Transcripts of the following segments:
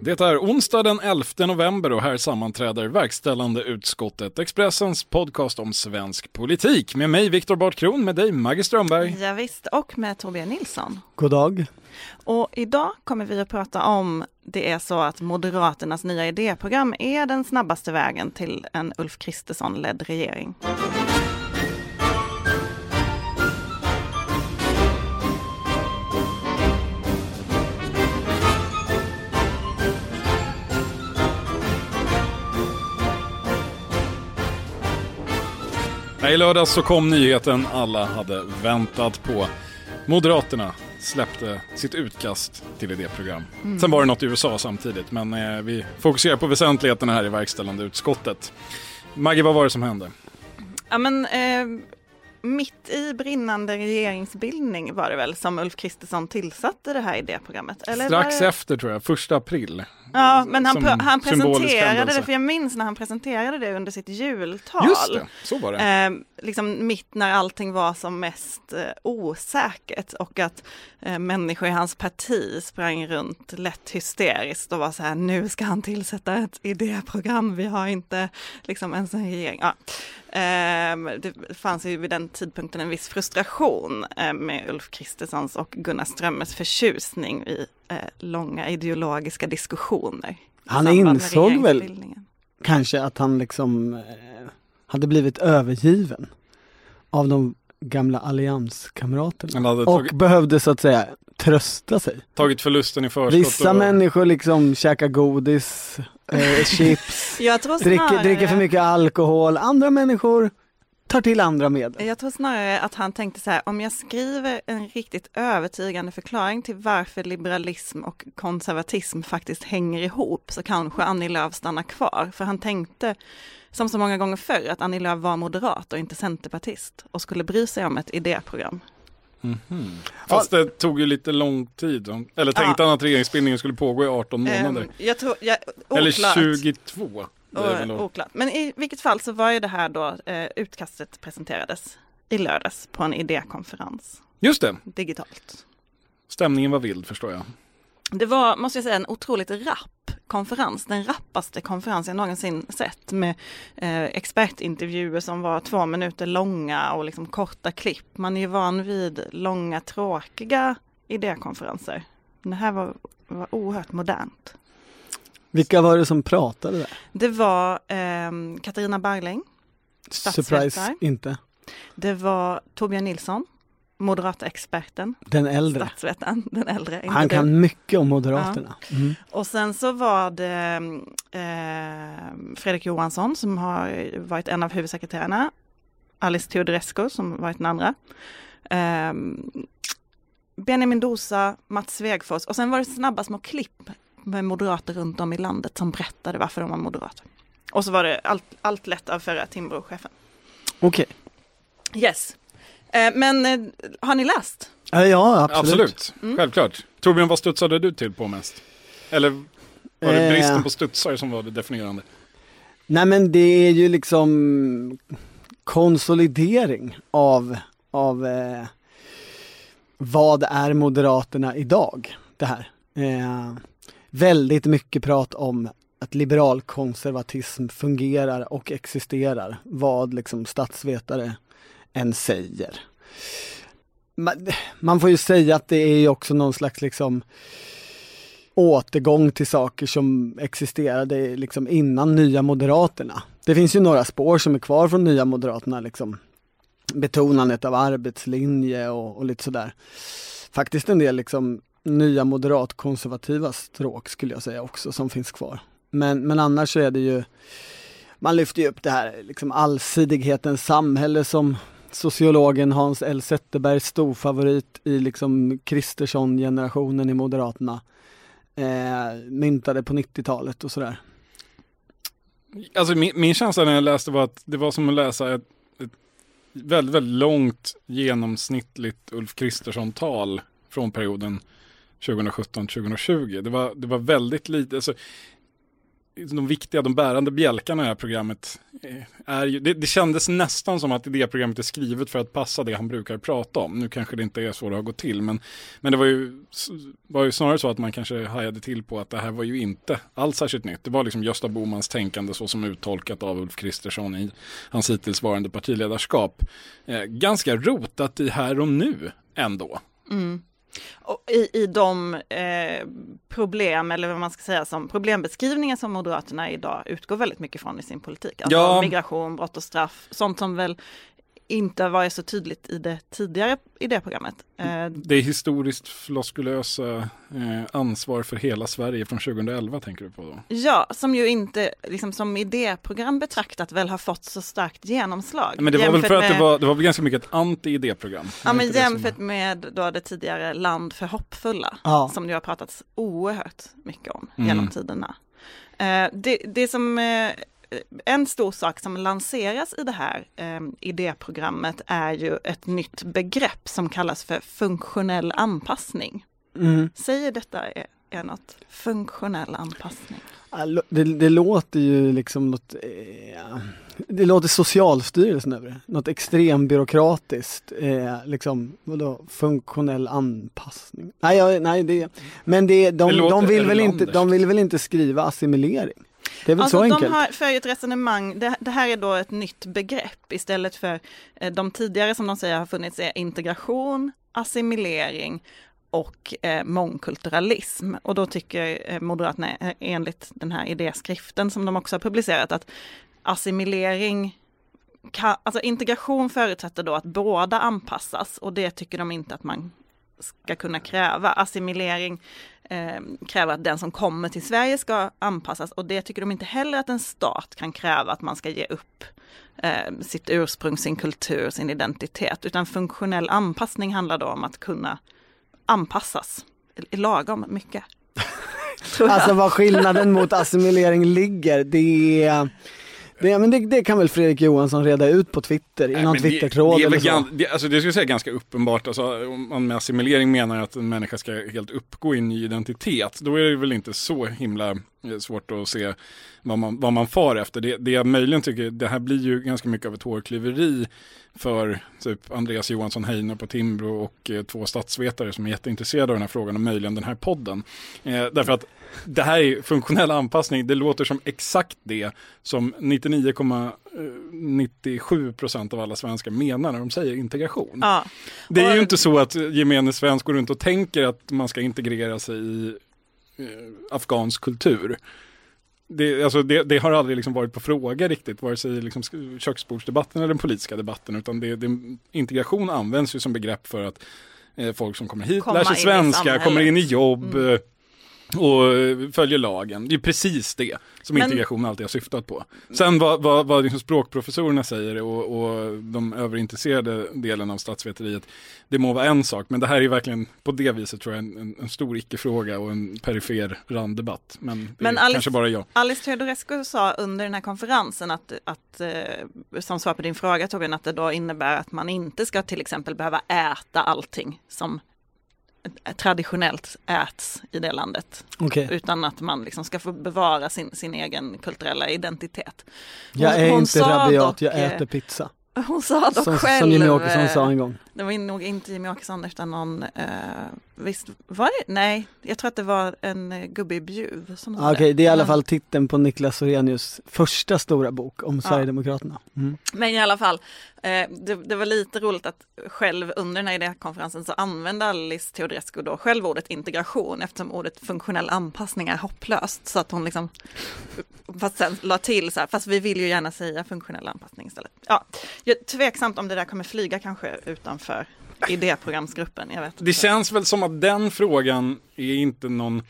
Det är onsdag den 11 november och här sammanträder verkställande utskottet Expressens podcast om svensk politik med mig Viktor Bartkron, med dig Maggie Strömberg. Ja, visst, och med Torbjörn Nilsson. God dag. Och idag kommer vi att prata om det är så att Moderaternas nya idéprogram är den snabbaste vägen till en Ulf Kristersson-ledd regering. I lördags så kom nyheten alla hade väntat på. Moderaterna släppte sitt utkast till idéprogram. Mm. Sen var det något i USA samtidigt, men eh, vi fokuserar på väsentligheterna här i verkställande utskottet. Maggie, vad var det som hände? Ja, men, eh, mitt i brinnande regeringsbildning var det väl som Ulf Kristersson tillsatte det här idéprogrammet? Eller Strax det... efter tror jag, första april. Ja, men han, han presenterade det, för jag minns när han presenterade det under sitt jultal. Just det, så var det. Eh, liksom mitt när allting var som mest eh, osäkert och att eh, människor i hans parti sprang runt lätt hysteriskt och var så här, nu ska han tillsätta ett idéprogram, vi har inte liksom ens en regering. Ja. Ehm, det fanns ju vid den tidpunkten en viss frustration eh, med Ulf Kristerssons och Gunnar Strömmers förtjusning i eh, långa ideologiska diskussioner. Han insåg väl kanske att han liksom eh, hade blivit övergiven av de gamla allianskamraterna. Och tagit... behövde så att säga trösta sig. Tagit förlusten i förskott. Vissa och... människor liksom käkar godis, eh, chips, dricker, dricker för mycket alkohol. Andra människor tar till andra medel. Jag tror snarare att han tänkte så här, om jag skriver en riktigt övertygande förklaring till varför liberalism och konservatism faktiskt hänger ihop så kanske Annie Lööf stannar kvar. För han tänkte, som så många gånger förr, att Annie Lööf var moderat och inte centerpartist och skulle bry sig om ett idéprogram. Mm -hmm. Fast det tog ju lite lång tid. Eller tänkte ja. han att regeringsbildningen skulle pågå i 18 ehm, månader? Um, jag tror, jag, Eller 22? oklart. Men i vilket fall så var ju det här då, eh, utkastet presenterades i lördags på en idékonferens. Just det. Digitalt. Stämningen var vild förstår jag. Det var, måste jag säga, en otroligt rapp konferens. Den rappaste konferens jag någonsin sett med eh, expertintervjuer som var två minuter långa och liksom korta klipp. Man är ju van vid långa tråkiga idékonferenser. Men det här var, var oerhört modernt. Vilka var det som pratade där? Det var eh, Katarina Barling, Surprise inte. Det var Torbjörn Nilsson, moderata experten. Den äldre. Statsvetaren, den äldre. Han kan det. mycket om Moderaterna. Ja. Mm. Och sen så var det eh, Fredrik Johansson som har varit en av huvudsekreterarna. Alice Teodorescu som varit den andra. Eh, Benjamin Dosa, Mats Svegfors och sen var det snabba små klipp med moderater runt om i landet som berättade varför de var moderater. Och så var det allt, allt lätt av förra Timbro-chefen. Okej. Okay. Yes. Eh, men eh, har ni läst? Ja, absolut. Absolut, mm. självklart. Torbjörn, vad studsade du till på mest? Eller var det bristen på studsar som var det definierande? Nej men det är ju liksom konsolidering av, av eh, vad är Moderaterna idag? Det här. Eh, väldigt mycket prat om att liberalkonservatism fungerar och existerar, vad liksom statsvetare än säger. Man, man får ju säga att det är också någon slags liksom återgång till saker som existerade liksom innan Nya Moderaterna. Det finns ju några spår som är kvar från Nya Moderaterna, liksom betonandet av arbetslinje och, och lite sådär. Faktiskt en del liksom nya moderatkonservativa stråk skulle jag säga också som finns kvar. Men, men annars så är det ju, man lyfter ju upp det här liksom allsidighetens samhälle som sociologen Hans L Zetterbergs storfavorit i liksom Kristersson-generationen i Moderaterna eh, myntade på 90-talet och sådär. Alltså min, min känsla när jag läste var att det var som att läsa ett, ett väldigt, väldigt långt genomsnittligt Ulf Kristersson-tal från perioden 2017-2020. Det var, det var väldigt lite, alltså, de viktiga, de bärande bjälkarna i det här programmet eh, är ju, det, det kändes nästan som att idéprogrammet är skrivet för att passa det han brukar prata om. Nu kanske det inte är så det har gått till, men, men det var ju, var ju snarare så att man kanske hajade till på att det här var ju inte alls särskilt nytt. Det var liksom Gösta Bomans tänkande så som uttolkat av Ulf Kristersson i hans hittillsvarande partiledarskap. Eh, ganska rotat i här och nu ändå. Mm. Och i, I de eh, problem, eller vad man ska säga, som problembeskrivningar som Moderaterna idag utgår väldigt mycket från i sin politik. Alltså Ja. migration, brott och straff, sånt som väl inte varit så tydligt i det tidigare idéprogrammet. Eh, Det är historiskt floskulösa eh, ansvar för hela Sverige från 2011 tänker du på då? ja, som ju inte liksom, som idéprogram betraktat väl har fått så starkt genomslag. Men det var väl Jämfört för att det var, det var väl ganska mycket ett anti-idéprogram? Ja men det som- jämfört med då det tidigare Land för hoppfulla, Ja. som det har pratats oerhört mycket om Mm. genom tiderna. Eh, det, det som, en stor sak som lanseras i det här eh, idéprogrammet är ju ett nytt begrepp som kallas för funktionell anpassning. Mm. Säger detta är, är något funktionell anpassning? Det, det låter ju liksom något, eh, det låter Socialstyrelsen över det. Något extrembyråkratiskt, eh, liksom, vadå, funktionell anpassning. Nej, nej det, men det, de, Det de, vill väl inte, de vill väl inte skriva assimilering? Det är väl Alltså så de enkelt? har för ett resonemang, det, det här är då ett nytt begrepp istället för eh, de tidigare som de säger har funnits är integration, assimilering och eh, mångkulturalism. Och då tycker eh, Moderaterna eh, enligt den här idéskriften som de också har publicerat att assimilering kan, alltså integration förutsätter då att båda anpassas och det tycker de inte att man ska kunna kräva. Assimilering eh, kräver att den som kommer till Sverige ska anpassas och det tycker de inte heller att en stat kan kräva att man ska ge upp eh, sitt ursprung, sin kultur, sin identitet. Utan funktionell anpassning handlar då om att kunna anpassas lagom mycket. Alltså vad skillnaden mot assimilering ligger, det är det, men det, det kan väl Fredrik Johansson reda ut på Twitter, i någon det- Twittertråd det är eller så. gan- det, alltså det skulle jag säga ganska uppenbart, alltså, om man med assimilering menar att en människa ska helt uppgå i en ny identitet, då är det väl inte så himla svårt att se vad man, vad man far efter. Det, det jag möjligen tycker, det här blir ju ganska mycket av ett hårklyveri för typ Andreas Johansson Heine på Timbro och eh, två statsvetare som är jätteintresserade av den här frågan och möjligen den här podden. Eh, därför att det här är funktionell anpassning, det låter som exakt det som 99,97% av alla svenskar menar när de säger integration. Ja. Det är ju inte så att gemene svensk går runt och tänker att man ska integrera sig i eh, afghansk kultur. Det, alltså det, det har aldrig liksom varit på fråga riktigt, vare sig i liksom köksbordsdebatten eller den politiska debatten, utan det, det, integration används ju som begrepp för att eh, folk som kommer hit Komma lär sig svenska, kommer in i jobb Mm. Och eh, följer lagen. Det är precis det som Men- integration alltid har syftat på. Sen vad, vad, vad liksom språkprofessorerna säger och, och de överintresserade delen av statsveteriet, det må vara en sak, men det här är verkligen på det viset tror jag en, en, stor icke-fråga och en perifer randdebatt. Men Men Alice- kanske bara jag. Alice Teodorescu sa under den här konferensen att, att eh, som svar på din fråga Torbjörn, att det då innebär att man inte ska till exempel behöva äta allting som traditionellt äts i det landet. Okej, Utan att man liksom ska få bevara sin, sin egen kulturella identitet. jag hon- är hon inte rabiat, dock, jag eh, äter pizza. Hon sa dock Som, själv, som Jimmie Åkesson eh, sa en gång. Det var nog inte Jimmie Åkesson utan någon, eh, visst var det, nej, jag tror att det var en gubbe i Bjuv som sa Ah, Okej, det är i alla Men- fall titeln på Niklas Orenius första stora bok om Sverigedemokraterna. Mm. Men i alla fall, eh, det, det var lite roligt att själv under den här idékonferensen så använde Alice Teodorescu då själv ordet integration eftersom ordet funktionell anpassning är hopplöst. Så att hon liksom, fast sen la till så här, fast vi vill ju gärna säga funktionell anpassning istället. Ja, tveksamt om det där kommer flyga kanske utanför idéprogramsgruppen, jag vet Det känns väl som att den frågan är inte någon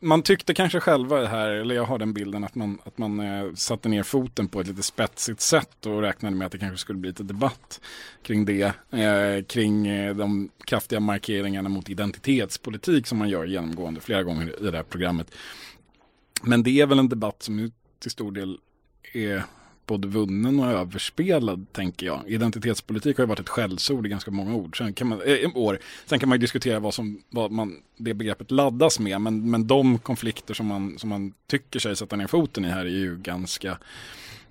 man tyckte kanske själva här, eller jag har den bilden att man, att man eh, satte ner foten på ett lite spetsigt sätt och räknade med att det kanske skulle bli lite debatt kring det. Eh, kring eh, de kraftiga markeringarna mot identitetspolitik som man gör genomgående flera gånger i det här programmet. Men det är väl en debatt som till stor del är både vunnen och överspelad, tänker jag. Identitetspolitik har ju varit ett skällsord i ganska många ord. Sen kan man, äh, år. Sen kan man ju diskutera vad, som, vad man, det begreppet laddas med, men, men de konflikter som man, som man tycker sig sätta ner foten i här är ju ganska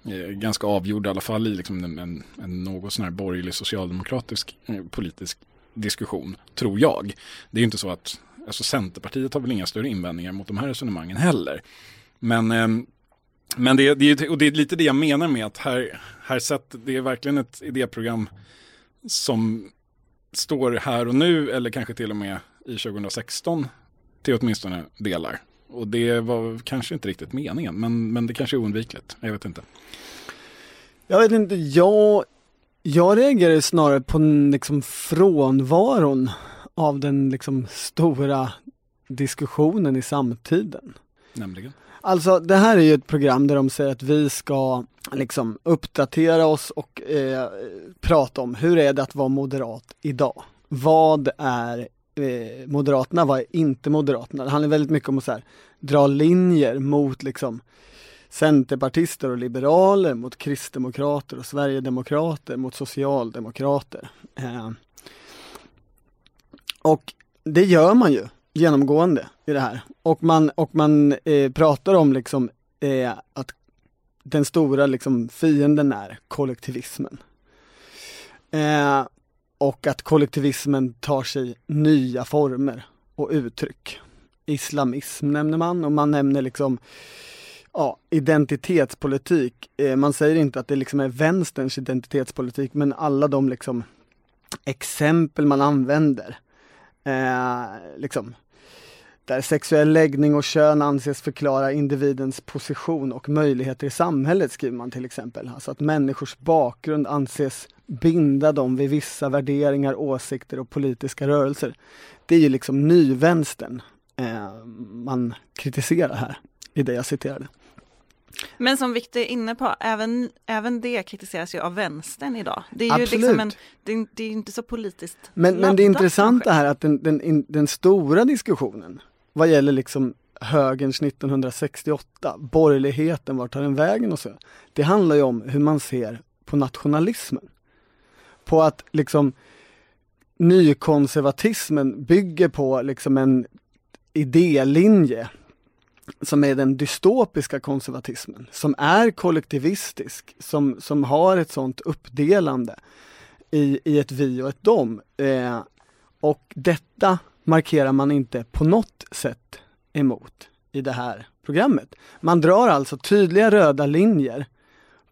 eh, ganska avgjord i alla fall i liksom en, en, en något sån här borgerlig socialdemokratisk eh, politisk diskussion, tror jag. Det är ju inte så att alltså Centerpartiet har väl inga större invändningar mot de här resonemangen heller. Men, eh, men det, det, och det är lite det jag menar med att här, här sett, det är verkligen ett idéprogram som står här och nu eller kanske till och med i 2016 till åtminstone delar. Och det var kanske inte riktigt meningen, men, men det kanske är oundvikligt. Jag vet inte. Jag vet inte, jag, jag reagerar snarare på liksom frånvaron av den liksom stora diskussionen i samtiden. Nämligen? Alltså det här är ju ett program där de säger att vi ska liksom uppdatera oss och eh, prata om hur är det att vara moderat idag? Vad är eh, Moderaterna, vad är inte Moderaterna? Det handlar väldigt mycket om att så här, dra linjer mot liksom Centerpartister och liberaler, mot kristdemokrater och sverigedemokrater, mot socialdemokrater. Eh, och det gör man ju genomgående i det här. Och man, och man eh, pratar om liksom eh, att den stora liksom fienden är kollektivismen. Eh, och att kollektivismen tar sig nya former och uttryck. Islamism nämner man och man nämner liksom ja, identitetspolitik. Eh, man säger inte att det liksom är vänsterns identitetspolitik men alla de liksom exempel man använder. Eh, liksom, där sexuell läggning och kön anses förklara individens position och möjligheter i samhället skriver man till exempel. Alltså att människors bakgrund anses binda dem vid vissa värderingar, åsikter och politiska rörelser. Det är ju liksom nyvänstern eh, man kritiserar här i det jag citerade. Men som Viktor är inne på, även, även det kritiseras ju av vänstern idag. Det är Absolut. ju liksom en, det, det är inte så politiskt Men, men det intressanta här är att den, den, den stora diskussionen vad gäller liksom högerns 1968, borgerligheten, vart tar den vägen och så. Det handlar ju om hur man ser på nationalismen. På att liksom nykonservatismen bygger på liksom en idélinje som är den dystopiska konservatismen, som är kollektivistisk, som, som har ett sånt uppdelande i, i ett vi och ett dom. Eh, och detta markerar man inte på något sätt emot i det här programmet. Man drar alltså tydliga röda linjer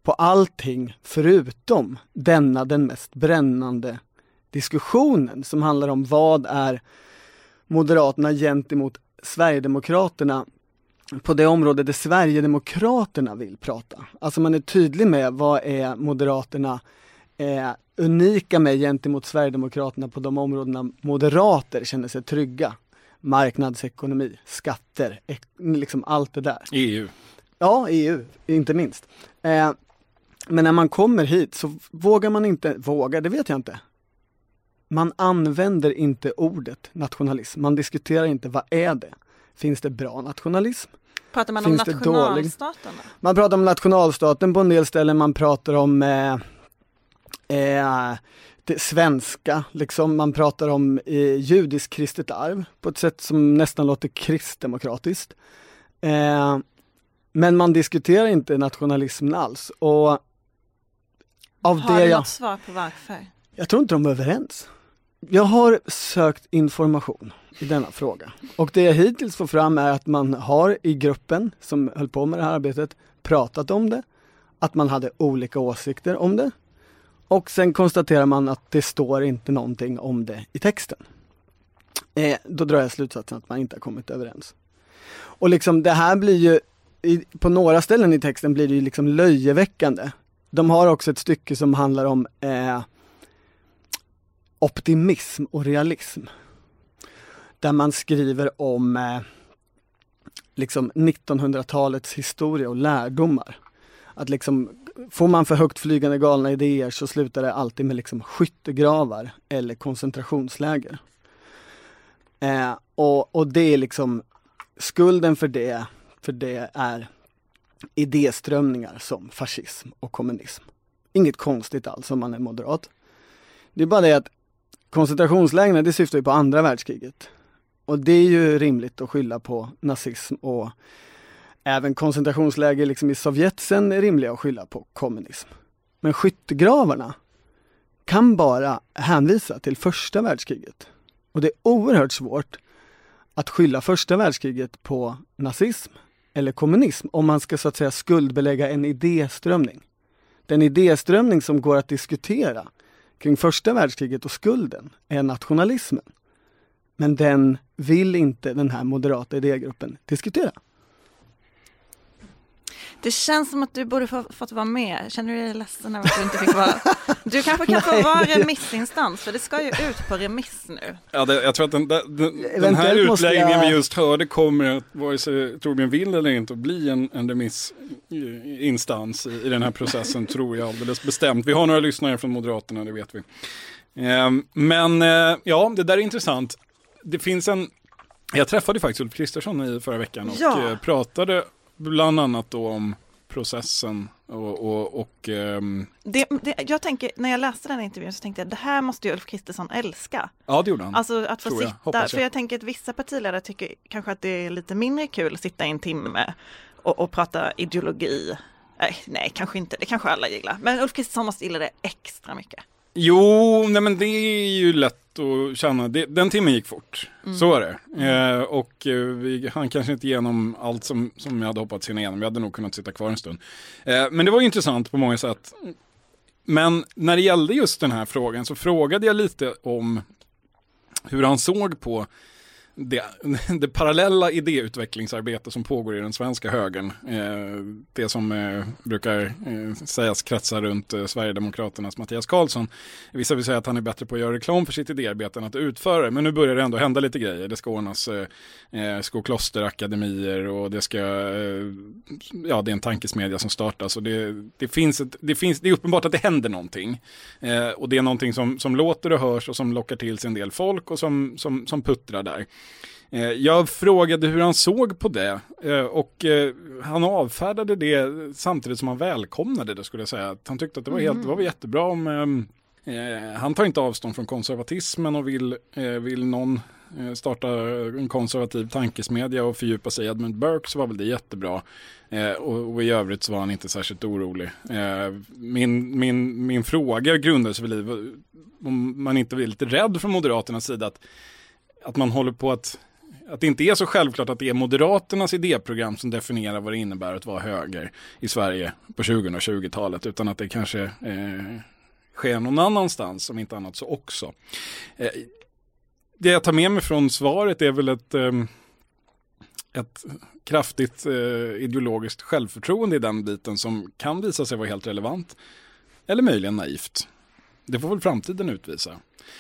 på allting förutom denna den mest brännande diskussionen som handlar om vad är Moderaterna gentemot Sverigedemokraterna på det område där Sverigedemokraterna vill prata. Alltså man är tydlig med vad är Moderaterna eh, unika med gentemot Sverigedemokraterna på de områdena moderater känner sig trygga. Marknadsekonomi, skatter, liksom allt det där. EU. Ja, EU, inte minst. Eh, men när man kommer hit så vågar man inte, vågar, det vet jag inte. Man använder inte ordet nationalism. Man diskuterar inte vad är det? Finns det bra nationalism? Pratar man Finns om nationalstaten? Man pratar om nationalstaten på en del ställen. Man pratar om eh, eh, det svenska, liksom man pratar om eh, judisk kristet arv på ett sätt som nästan låter kristdemokratiskt. Eh, men man diskuterar inte nationalismen alls och av Har det du jag, något svar på varför? Jag tror inte de är överens. Jag har sökt information i denna fråga och det jag hittills får fram är att man har i gruppen som höll på med det här arbetet pratat om det, att man hade olika åsikter om det och sen konstaterar man att det står inte någonting om det i texten. Eh, då drar jag slutsatsen att man inte har kommit överens. Och liksom det här blir ju, i, på några ställen i texten blir det ju liksom löjeväckande. De har också ett stycke som handlar om eh, optimism och realism. Där man skriver om eh, liksom 1900-talets historia och lärdomar. Att liksom får man för högt flygande galna idéer så slutar det alltid med liksom skyttegravar eller koncentrationsläger. Eh, och, och det är liksom skulden för det, för det är idéströmningar som fascism och kommunism. Inget konstigt alls om man är moderat. Det är bara det att koncentrationslägren det syftar ju på andra världskriget. Och det är ju rimligt att skylla på nazism och även koncentrationsläger liksom i Sovjet sen är rimliga att skylla på kommunism. Men skyttegravarna kan bara hänvisa till första världskriget. Och det är oerhört svårt att skylla första världskriget på nazism eller kommunism om man ska så att säga skuldbelägga en idéströmning. Den idéströmning som går att diskutera kring första världskriget och skulden är nationalismen. Men den vill inte den här moderata idégruppen diskutera. Det känns som att du borde få, fått vara med. Känner du dig ledsen över att du inte fick vara? Du kanske kan få vara remissinstans, för det ska ju ut på remiss nu. Ja, det, jag tror att den, den, den här utläggningen jag... vi just hörde kommer, vare sig Torbjörn vill eller inte, att bli en, en remissinstans i, i den här processen, tror jag alldeles bestämt. Vi har några lyssnare från Moderaterna, det vet vi. Eh, men eh, ja, det där är intressant. Det finns en jag träffade faktiskt Ulf Kristersson i förra veckan och ja. Eh, pratade bland annat då om processen och, och, och um... det, det, jag tänker, när jag läste den intervjun så tänkte jag det här måste ju Ulf Kristersson älska. Ja det gjorde han. Alltså att få sitta, jag. för jag tänker att vissa partiledare tycker kanske att det är lite mindre kul att sitta i en timme och, och prata ideologi. Nej, nej, kanske inte, det kanske alla gillar. Men Ulf Kristersson måste gilla det extra mycket. Jo, nej men det är ju lätt att känna. Det, den timmen gick fort. Mm. Så är det. Eh, och eh, vi hann kanske inte igenom allt som, som jag hade hoppats hinna igenom. Jag hade nog kunnat sitta kvar en stund. Eh, men det var intressant på många sätt. Men när det gällde just den här frågan så frågade jag lite om hur han såg på det, det parallella idéutvecklingsarbete som pågår i den svenska högern. Eh, det som eh, brukar eh, sägas kretsa runt eh, Sverigedemokraternas Mattias Karlsson. Vissa vill säga att han är bättre på att göra reklam för sitt idéarbete än att utföra det. Men nu börjar det ändå hända lite grejer. Det ska ordnas eh, eh skoklosterakademier och det ska, eh, ja det är en tankesmedja som startas. Och det, det, finns ett, det, finns, det är uppenbart att det händer någonting. Eh, och det är någonting som, som låter och hörs och som lockar till sig en del folk och som, som, som puttrar där. Eh, jag frågade hur han såg på det eh, och eh, han avfärdade det samtidigt som han välkomnade det skulle jag säga. Han tyckte att det var, helt, det var jättebra om han tar inte avstånd från konservatismen och vill, vill någon starta en konservativ tankesmedja och fördjupa sig i Edmund Burke så var väl det jättebra. och, och, i övrigt så var han inte särskilt orolig. min, min, min fråga grundade sig väl i om man inte är lite rädd från Moderaternas sida att, att man håller på att att det inte är så självklart att det är Moderaternas idéprogram som definierar vad det innebär att vara höger i Sverige på 2020-talet, utan att det kanske eh, sker någon annanstans, om inte annat så också. Eh, det jag tar med mig från svaret är väl ett, eh, ett kraftigt eh, ideologiskt självförtroende i den biten som kan visa sig vara helt relevant. Eller möjligen naivt. Det får väl framtiden utvisa.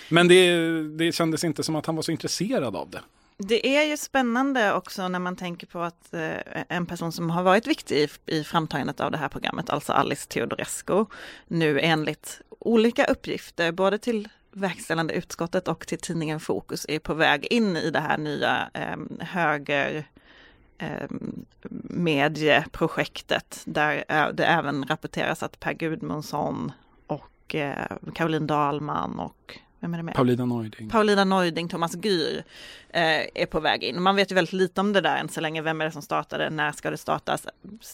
Men det, det kändes inte som att han var så intresserad av det. Det är ju spännande också när man tänker på att eh, en person som har varit viktig i, i framtagandet av det här programmet, alltså Alice Teodorescu, nu enligt olika uppgifter, både till verkställande utskottet och till tidningen Fokus, är på väg in i det här nya eh, höger eh, medieprojektet där eh, det även rapporteras att Per Gudmundsson och eh, Caroline Dahlman och vem är det med? Paulina Neuding. Paulina Neuding, Thomas Gyr eh, är på väg in. Man vet ju väldigt lite om det där än så länge. Vem är det som startade? När ska det startas?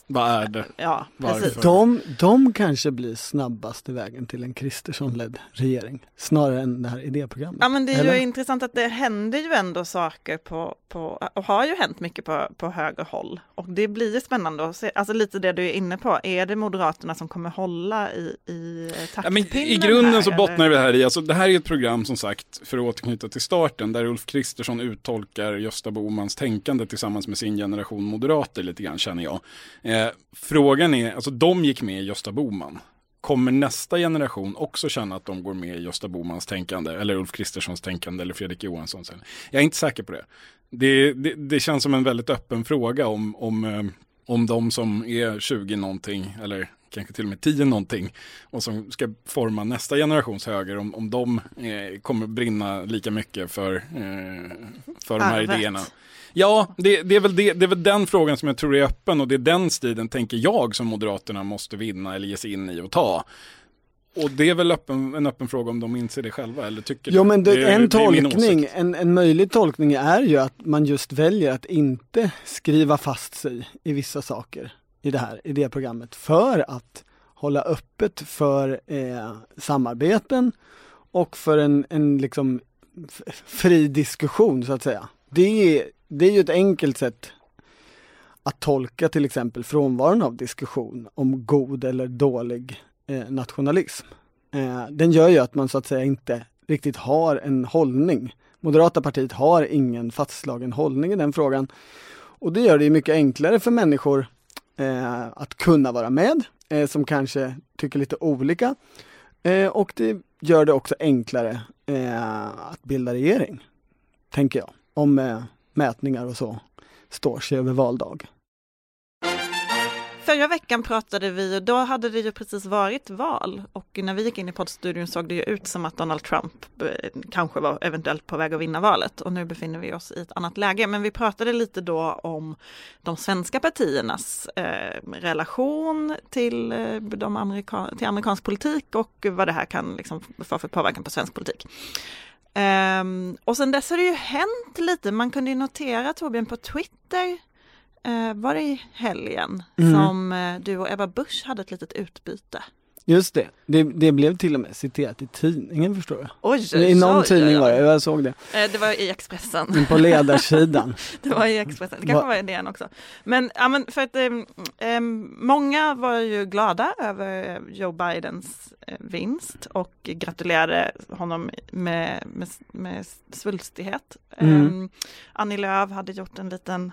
Vad är det? Ja, precis. De, de kanske blir snabbaste vägen till en Kristersson-ledd regering snarare än det här idéprogrammet. Ja, men det är Eller? ju intressant att det händer ju ändå saker på, på och har ju hänt mycket på, på höger håll. Och det blir ju spännande att se, alltså lite det du är inne på. Är det Moderaterna som kommer hålla i, i taktpinnen? Ja, I grunden här, så bottnar det här i, alltså det här är ett program som sagt, för att återknyta till starten, där Ulf Kristersson uttolkar Gösta Bomans tänkande tillsammans med sin generation moderater lite grann känner jag. Eh, frågan är, alltså de gick med i Gösta Boman. Kommer nästa generation också känna att de går med i Gösta Bomans tänkande eller Ulf Kristerssons tänkande eller Fredrik Johanssons? Jag är inte säker på det. Det, det, det känns som en väldigt öppen fråga om, om, eh, om de som är 20 någonting eller kanske till och med tio någonting och som ska forma nästa generations höger om, om de eh, kommer brinna lika mycket för, eh, för de här Arvet. idéerna. Ja, det, det, är väl det, det är väl den frågan som jag tror är öppen och det är den striden, tänker jag, som Moderaterna måste vinna eller ge sig in i och ta. Och det är väl öppen, en öppen fråga om de inser det själva eller tycker Jo men det, det en det tolkning, en, en möjlig tolkning är ju att man just väljer att inte skriva fast sig i vissa saker i det här idéprogrammet för att hålla öppet för eh, samarbeten och för en, en liksom fri diskussion så att säga. Det är, det är ju ett enkelt sätt att tolka till exempel frånvaron av diskussion om god eller dålig eh, nationalism. Eh, den gör ju att man så att säga inte riktigt har en hållning. Moderata partiet har ingen fastslagen hållning i den frågan. Och det gör det ju mycket enklare för människor eh, att kunna vara med, eh, som kanske tycker lite olika. Eh, och det gör det också enklare eh, att bilda regering, tänker jag. Om eh, mätningar och så står sig över valdag. Förra veckan pratade vi och då hade det ju precis varit val och när vi gick in i poddstudion såg det ju ut som att Donald Trump eh, kanske var eventuellt på väg att vinna valet och nu befinner vi oss i ett annat läge. Men vi pratade lite då om de svenska partiernas eh, relation till, eh, de amerika- till amerikansk politik och vad det här kan liksom få för påverkan på svensk politik. Ehm, och sen dess har det ju hänt lite. Man kunde ju notera Torbjörn på Twitter var det i helgen Mm. som eh, du och Ebba Busch hade ett litet utbyte. Just det, det, det blev till och med citerat i tidningen förstår jag. Oj, I någon tidning var det, jag såg det. Eh, Det var i Expressen. På ledarsidan. Det var i Expressen, det kanske Va- var i DN också. Men, ja, men för att um, många var ju glada över Joe Bidens eh, vinst och gratulerade honom med, med, med svulstighet. Mm. Um, Annie Lööf hade gjort en liten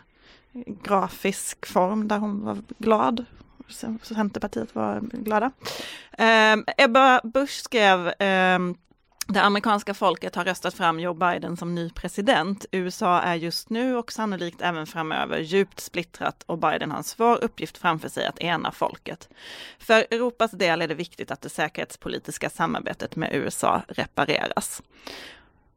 grafisk form där hon var glad. Centerpartiet var glada. Eh, Ebba Busch skrev eh, det amerikanska folket har röstat fram Joe Biden som ny president. USA är just nu och sannolikt även framöver djupt splittrat och Biden har en svår uppgift framför sig att ena folket. För Europas del är det viktigt att det säkerhetspolitiska samarbetet med USA repareras.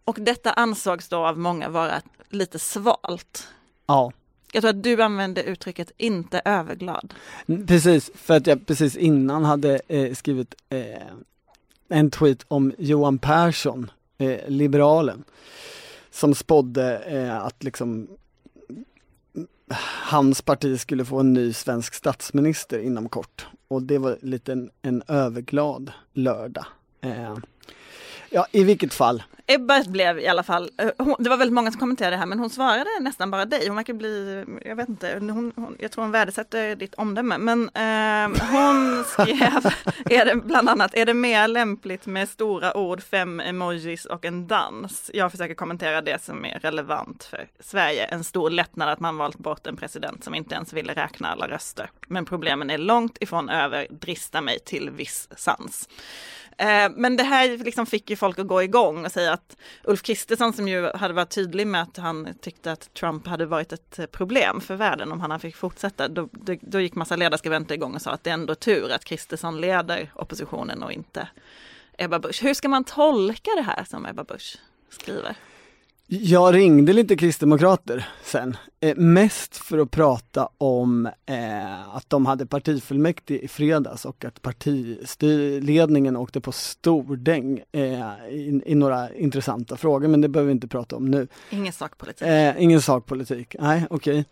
Och detta ansågs då av många vara lite svalt. Ja, jag tror att du använde uttrycket inte överglad. Mm, precis. För att jag precis innan hade eh, skrivit eh, en tweet om Johan Persson, eh, liberalen, som spådde eh, att liksom hans parti skulle få en ny svensk statsminister inom kort. Och det var lite en, en överglad lördag. Eh. Ja, i vilket fall. Ebba blev i alla fall, eh, hon, det var väldigt många som kommenterade det här men hon svarade nästan bara dig. Hon verkar bli, jag vet inte, hon, hon, jag tror hon värdesätter ditt omdöme. Men eh, hon skrev, är det, bland annat, är det mer lämpligt med stora ord, fem emojis och en dans? Jag försöker kommentera det som är relevant för Sverige. En stor lättnad att man valt bort en president som inte ens ville räkna alla röster. Men problemen är långt ifrån över, drista mig till viss sans. Eh, men det här liksom fick ju folk att gå igång och säga att Ulf Kristersson som ju hade varit tydlig med att han tyckte att Trump hade varit ett problem för världen om han fick fortsätta. Då, då, då gick massa ledarskribenter igång och sa att det är ändå tur att Kristersson leder oppositionen och inte Ebba Busch. Hur ska man tolka det här som Ebba Busch skriver? Jag ringde lite kristdemokrater sen, eh, mest för att prata om eh, att de hade partifullmäktige i fredags och att partiledningen åkte på stordäng eh, i, i några intressanta frågor, men det behöver vi inte prata om nu. Ingen sakpolitik. Eh, ingen sakpolitik, nej okej.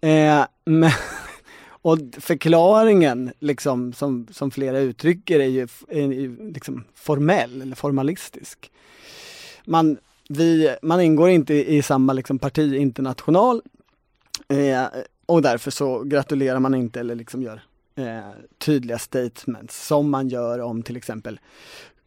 Eh, men och förklaringen liksom som, som flera uttrycker är ju, är ju liksom formell eller formalistisk. Man, vi, man ingår inte i, i samma liksom parti international eh, och därför så gratulerar man inte eller liksom gör eh, tydliga statements som man gör om till exempel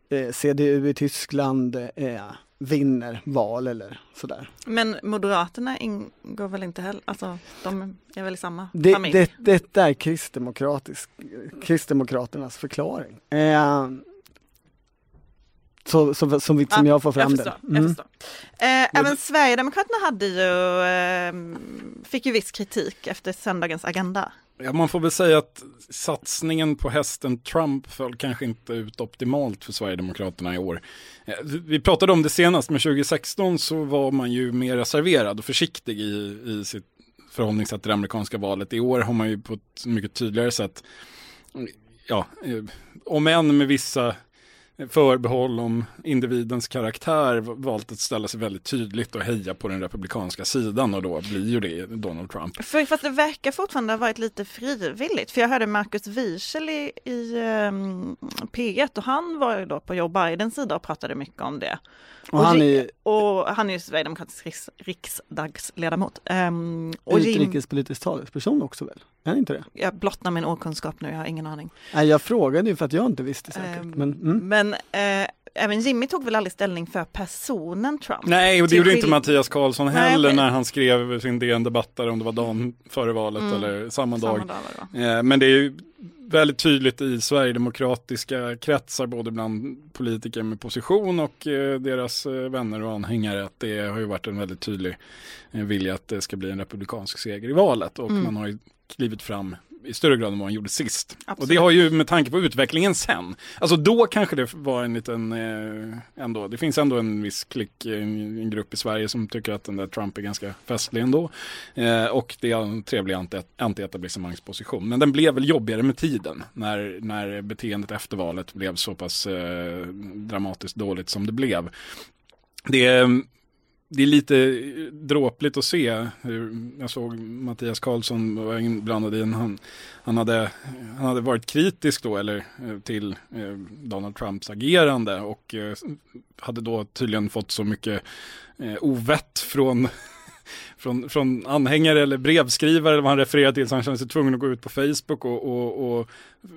eh, CDU i Tyskland eh, vinner val eller sådär. Men Moderaterna ingår väl inte heller, alltså de är väl i samma Det, familj? det, detta är kristdemokratisk, Kristdemokraternas förklaring. Så, så, som Ja, jag får fram jag det. Mm. jag förstår. Eh, även Sverigedemokraterna hade ju, eh, fick ju viss kritik efter söndagens agenda. Ja, man får väl säga att satsningen på hästen Trump föll kanske inte ut optimalt för Sverigedemokraterna i år. Eh, Vi pratade om det senast, men 2016 så var man ju mer reserverad och försiktig i, i sitt förhållningssätt till det amerikanska valet. I år har man ju på ett mycket tydligare sätt, ja, eh, om än med vissa förbehåll om individens karaktär valt att ställa sig väldigt tydligt och heja på den republikanska sidan och då blir ju det Donald Trump. För, fast det verkar fortfarande ha varit lite frivilligt. För jag hörde Marcus Wiechel i, i ehm, um, P1 och han var ju då på Joe Bidens sida och pratade mycket om det. Och han ri- är och han är ju Sverigedemokratisk riks, riksdagsledamot. Um, och utrikespolitisk talesperson också väl? Är inte det? jag blottnar min okunskap nu, jag har ingen aning. Nej, jag frågade ju för att jag inte visste säkert. Ehm, men, mm. Men eh, även Jimmy tog väl aldrig ställning för personen Trump? Nej, och det gjorde inte Mattias Karlsson Nej, heller men- när han skrev sin DN-debattare om det var dagen före valet Mm. eller samma dag. Samma dag? Eh, Men det är ju väldigt tydligt i sverigedemokratiska kretsar, både bland politiker med position och eh, deras eh, vänner och anhängare, att det har ju varit en väldigt tydlig eh, vilja att det ska bli en republikansk seger i valet. Och Mm. man har ju klivit fram i större grad än vad man gjorde sist. Och Absolut. det har ju med tanke på utvecklingen sen, alltså då kanske det var en liten, eh, ändå, det finns ändå en viss klick, en, en grupp i Sverige som tycker att den där Trump är ganska festlig ändå. Eh, och det är en trevlig anti- anti-etablissemangsposition. Men den blev väl jobbigare med tiden när, när beteendet efter valet blev så pass eh, dramatiskt dåligt som det blev. Det är, det är lite eh, dråpligt att se hur, jag såg Mattias Karlsson var inblandad i en, han, han, hade, han hade varit kritisk då eller eh, till eh, Donald Trumps agerande och eh, hade då tydligen fått så mycket eh, ovett från från, från anhängare eller brevskrivare eller vad han refererar till så han kände sig tvungen att gå ut på Facebook och, och, och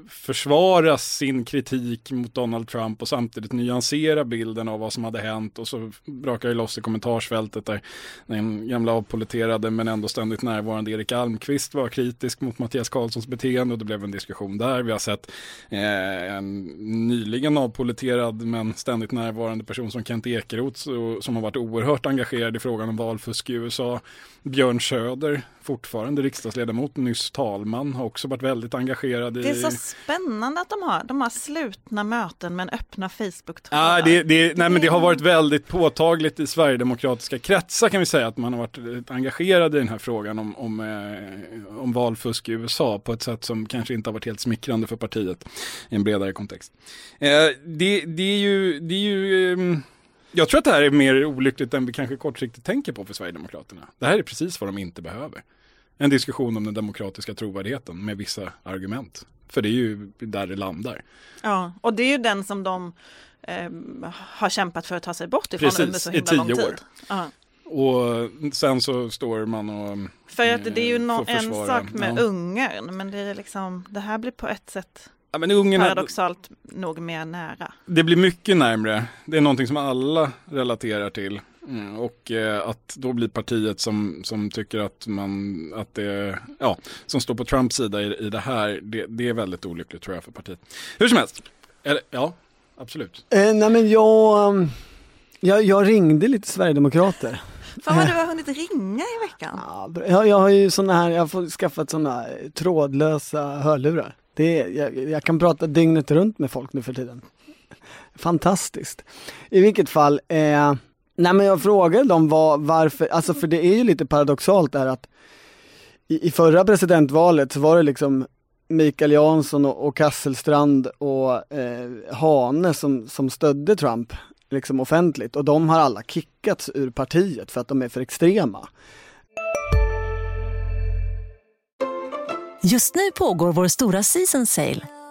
försvara sin kritik mot Donald Trump och samtidigt nyansera bilden av vad som hade hänt och så brakar det loss i kommentarsfältet där den gamla avpoliterade men ändå ständigt närvarande Erik Almqvist var kritisk mot Mattias Karlssons beteende och det blev en diskussion där. Vi har sett eh, en nyligen avpoliterad men ständigt närvarande person som Kent Ekeroth som har varit oerhört engagerad i frågan om valfusk i USA. Björn Söder, fortfarande riksdagsledamot, nyss talman, har också varit väldigt engagerad i... Spännande att de har, de har slutna möten men öppna Ja, Facebook-trådar. det, det, nej, men det har varit väldigt påtagligt i svärdemokratiska kretsar kan vi säga att man har varit eh, engagerad i den här frågan om, om, eh, om valfusk i USA på ett sätt som kanske inte har varit helt smickrande för partiet i en bredare kontext. Eh, det, det är ju, det är ju ehm, jag tror att det här är mer olyckligt än vi kanske kortsiktigt tänker på för Sverigedemokraterna. Det här är precis vad de inte behöver. En diskussion om den demokratiska trovärdigheten med vissa argument. För det är ju där det landar. Ja, och det är ju den som de ehm, har kämpat för att ta sig bort ifrån Precis, under så i himla tio lång tid. år. Ja. Och sen så står man och... För att det är ju Eh, får en sak med ja. Ungern, men det är liksom, det här blir på ett sätt Ja, men Ungern, paradoxalt nog mer nära. det blir mycket närmre. Det är någonting som alla relaterar till. Mm, och eh, att då blir partiet som, som tycker att man, att det, ja, som står på Trumps sida i, i det här, det, det är väldigt olyckligt tror jag för partiet. Hur som helst, eller, ja, absolut. Eh, nej men jag, um, jag, jag ringde lite Sverigedemokrater. Fan vad du har hunnit ringa i veckan. Ja, jag, jag har ju såna här, jag har fått skaffat såna eh, trådlösa hörlurar. Det är, jag, jag kan prata dygnet runt med folk nu för tiden. Fantastiskt. I vilket fall, eh, nej men jag frågade dem var, varför, alltså för det är ju lite paradoxalt där att i, i förra presidentvalet så var det liksom Mikael Jansson och, och Kasselstrand och eh, Hane som, som stödde Trump liksom offentligt och de har alla kickats ur partiet för att de är för extrema. Just nu pågår vår stora season sale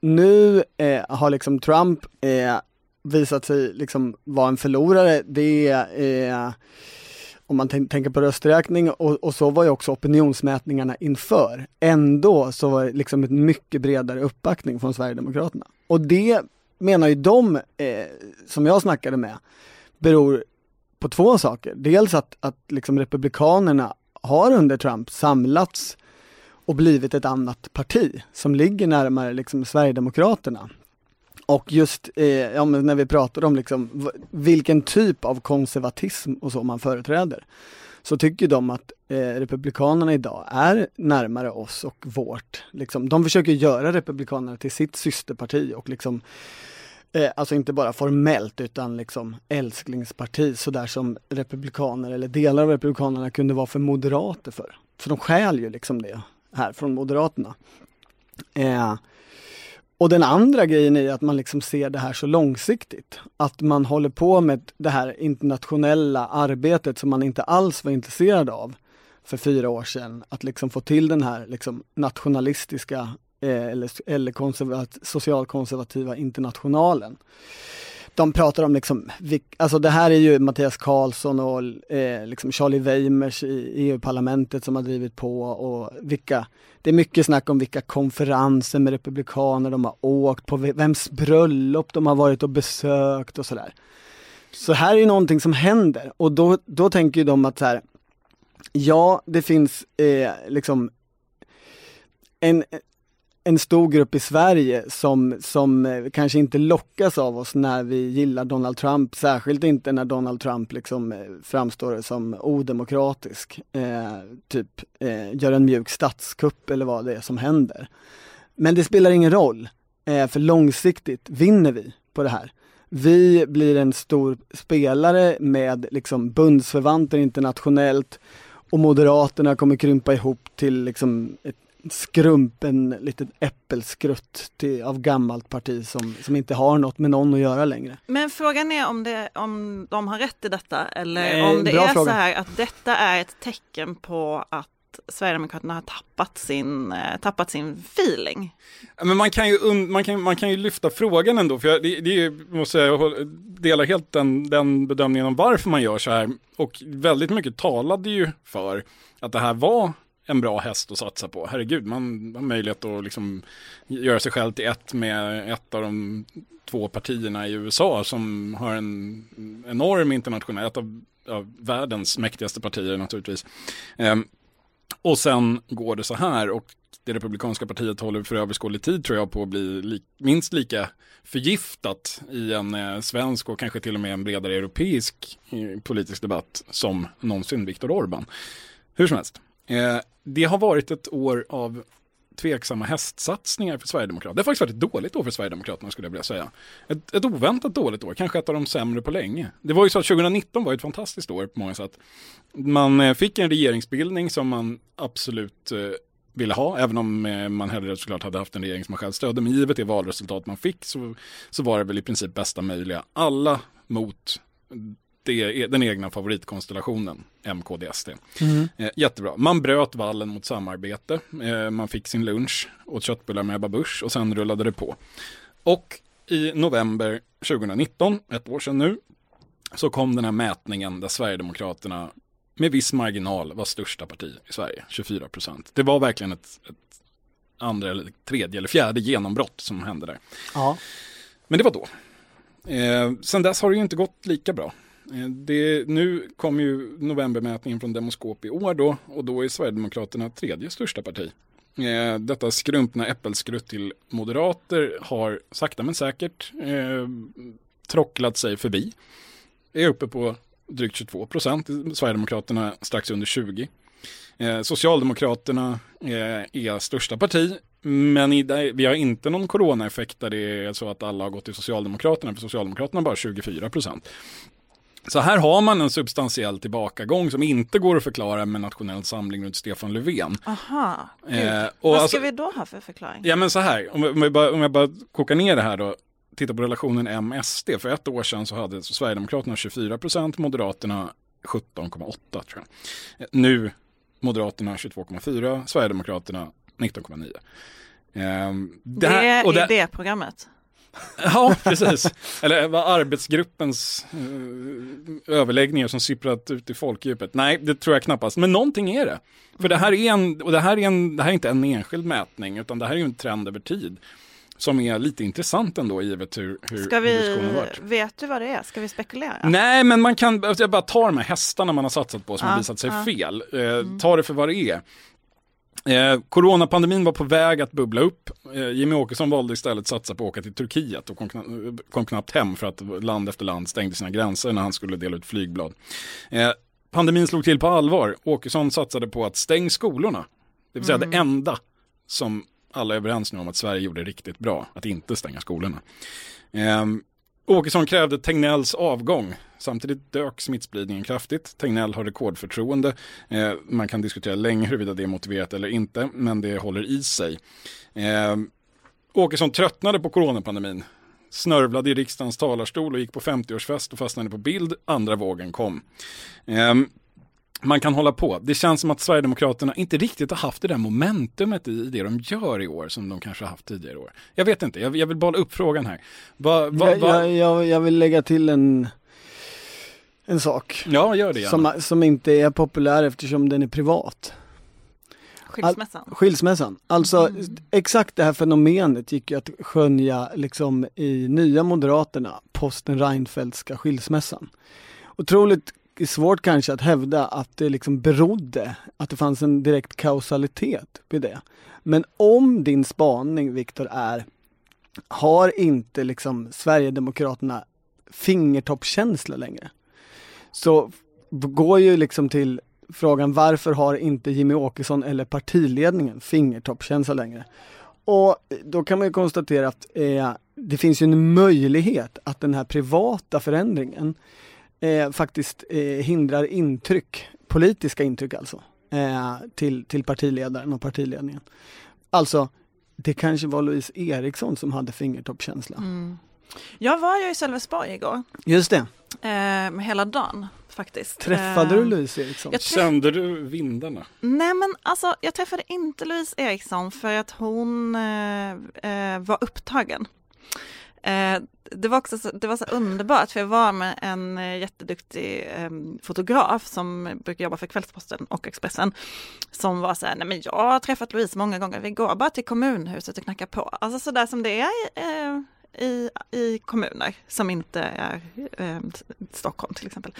nu eh, har liksom Trump eh, visat sig liksom vara en förlorare, det är eh, om man tänker på rösträkning och, och, så var ju också opinionsmätningarna inför. Ändå så var det liksom ett mycket bredare uppbackning från Sverigedemokraterna. Och det menar ju de, eh, som jag snackade med, beror på två saker. Dels att, att liksom Republikanerna har under Trump samlats och blivit ett annat parti som ligger närmare liksom Sverigedemokraterna. Och just eh, ja, när vi pratar om liksom, vilken typ av konservatism och så man företräder så tycker de att eh, Republikanerna idag är närmare oss och vårt. Liksom, de försöker göra Republikanerna till sitt systerparti och liksom eh, Alltså inte bara formellt utan liksom älsklingsparti sådär som republikaner eller delar av republikanerna kunde vara för moderater för. För de stjäl ju liksom det här från Moderaterna. Eh, och den andra grejen är att man liksom ser det här så långsiktigt. Att man håller på med det här internationella arbetet som man inte alls var intresserad av för fyra år sedan. Att liksom få till den här liksom nationalistiska eh, eller, eller konservat, socialkonservativa internationalen de pratar om liksom, alltså det här är ju Mattias Karlsson och eh, liksom Charlie Weimers i EU-parlamentet som har drivit på och vilka, det är mycket snack om vilka konferenser med republikaner de har åkt på, vems bröllop de har varit och besökt och sådär. Så här är ju någonting som händer och då, då tänker ju de att så här, ja det finns eh, liksom en, en stor grupp i Sverige som, som eh, kanske inte lockas av oss när vi gillar Donald Trump, särskilt inte när Donald Trump liksom eh, framstår som odemokratisk, eh, typ eh, gör en mjuk statskupp eller vad det är som händer. Men det spelar ingen roll, eh, för långsiktigt vinner vi på det här. Vi blir en stor spelare med liksom bundsförvanter internationellt och Moderaterna kommer krympa ihop till liksom ett skrumpen litet äppelskrutt till, av gammalt parti som, som inte har något med någon att göra längre. Men frågan är om, det, om de har rätt i detta eller Nej, om det är fråga. så här att detta är ett tecken på att Sverigedemokraterna har tappat sin, eh, tappat sin feeling. Men man kan, ju, man, kan, man kan ju lyfta frågan ändå, för jag, det, det måste jag delar helt den, den bedömningen om varför man gör så här. Och väldigt mycket talade ju för att det här var en bra häst att satsa på. Herregud, man har möjlighet att liksom göra sig själv till ett med ett av de två partierna i USA som har en enorm internationell, ett av, av världens mäktigaste partier naturligtvis. Ehm, och sen går det så här och det republikanska partiet håller för överskådlig tid tror jag på att bli li minst lika förgiftat i en eh, svensk och kanske till och med en bredare europeisk eh, politisk debatt som någonsin Viktor Orban. Hur som helst, Eh, det har varit ett år av tveksamma hästsatsningar för Sverigedemokraterna. Det har faktiskt varit ett dåligt år för Sverigedemokraterna skulle jag vilja säga. Ett, ett oväntat dåligt år, kanske ett av de sämre på länge. Det var ju så att 2019 var ett fantastiskt år på många sätt. Man eh, fick en regeringsbildning som man absolut eh, ville ha, även om man hellre såklart hade haft en regering som man själv stödde. Men givet det valresultat man fick så, så var det väl i princip bästa möjliga. Alla mot det är den egna favoritkonstellationen, MKDST. Mm. Eh, jättebra. Man bröt vallen mot samarbete. Eh, man fick sin lunch, åt köttbullar med Ebba Busch och sen rullade det på. Och i november 2019, ett år sedan nu, så kom den här mätningen där Sverigedemokraterna med viss marginal var största parti i Sverige, 24 procent. Det var verkligen ett, ett, andra, eller tredje eller fjärde genombrott som hände där. Ja. Men det var då. Eh, sen dess har det ju inte gått lika bra. Eh, det, nu kom ju novembermätningen från Demoskop i år då och då är Sverigedemokraterna tredje största parti. Eh, detta skrumpna äppelskrutt till moderater har sakta men säkert eh, trocklat sig förbi. Är uppe på drygt 22 procent, Sverigedemokraterna strax under 20. Eh, Socialdemokraterna eh, är största parti, men i, vi har inte någon coronaeffekt där det är så att alla har gått till Socialdemokraterna, för Socialdemokraterna bara 24 procent. Så här har man en substantiell tillbakagång som inte går att förklara med nationell samling runt Stefan Löfven. Aha, eh, Vad ska alltså, vi då ha för förklaring? Ja men så här, om, om, jag bara, om jag bara kokar ner det här då, titta på relationen M-SD. För ett år sedan så hade Sverigedemokraterna 24 procent, Moderaterna 17,8 tror jag. Eh, nu Moderaterna 22,4, Sverigedemokraterna 19,9. Eh, det, här, det är det programmet? Ja, precis. Eller var arbetsgruppens uh, överläggningar som sipprat ut i folkdjupet? Nej, det tror jag knappast. Men någonting är det. För det här är, en, och det här är, en, det här är inte en enskild mätning, utan det här är ju en trend över tid. Som är lite intressant ändå, givet hur, hur Ska vi, vet du vad det är? Ska vi spekulera? Nej, men man kan, jag bara tar de här hästarna man har satsat på som ja, har visat sig ja. fel. Eh, mm. Ta det för vad det är. Eh, coronapandemin var på väg att bubbla upp. Eh, Jimmy Åkesson valde istället satsa på att åka till Turkiet och kom, kna kom, knappt hem för att land efter land stängde sina gränser när han skulle dela ut flygblad. Eh, pandemin slog till på allvar. Åkesson satsade på att stänga skolorna. Det vill säga mm. det enda som alla är överens nu om att Sverige gjorde riktigt bra, att inte stänga skolorna. Eh, Åkesson krävde Tegnells avgång. Samtidigt dök smittspridningen kraftigt. Tegnell har rekordförtroende. Eh, man kan diskutera länge huruvida det är motiverat eller inte, men det håller i sig. Eh, Åkesson tröttnade på coronapandemin. Snörvlade i riksdagens talarstol och gick på 50-årsfest och fastnade på bild. Andra vågen kom. Eh, man kan hålla på. Det känns som att Sverigedemokraterna inte riktigt har haft det där momentumet i det de gör i år som de kanske har haft tidigare år. Jag vet inte, jag, jag vill bolla upp frågan här. Va, va, va? Jag, jag, jag, vill lägga till en, en sak. Ja, gör det Som, som inte är populär eftersom den är privat. Skilsmässan. All, skilsmässan. Alltså mm. exakt det här fenomenet gick ju att skönja liksom i nya Moderaterna, posten Reinfeldtska skilsmässan. Otroligt är svårt kanske att hävda att det liksom berodde, att det fanns en direkt kausalitet vid det. Men om din spaning, Viktor, är har inte liksom Sverigedemokraterna fingertoppskänsla längre? Så går ju liksom till frågan varför har inte Jimmy Åkesson eller partiledningen fingertoppskänsla längre? Och då kan man ju konstatera att eh, det finns ju en möjlighet att den här privata förändringen eh, faktiskt eh, hindrar intryck, politiska intryck alltså, eh, till, till partiledaren och partiledningen. Alltså, det kanske var Louise Eriksson som hade fingertoppskänsla. Mm. Jag var ju i Sölvesborg igår. Just det. Eh, hela dagen faktiskt. Träffade du eh, Louise Eriksson? Träff... Kände du vindarna? Nej men alltså jag träffade inte Louise Eriksson för att hon eh, eh var upptagen. Eh, det var också så, det var så underbart för jag var med en eh, jätteduktig ehm, fotograf som brukar jobba för Kvällsposten och Expressen. Som var så här, nej men jag har träffat Louise många gånger, vi går bara till kommunhuset och knackar på. Alltså sådär som det är eh, i, i kommuner som inte är eh, Stockholm till exempel.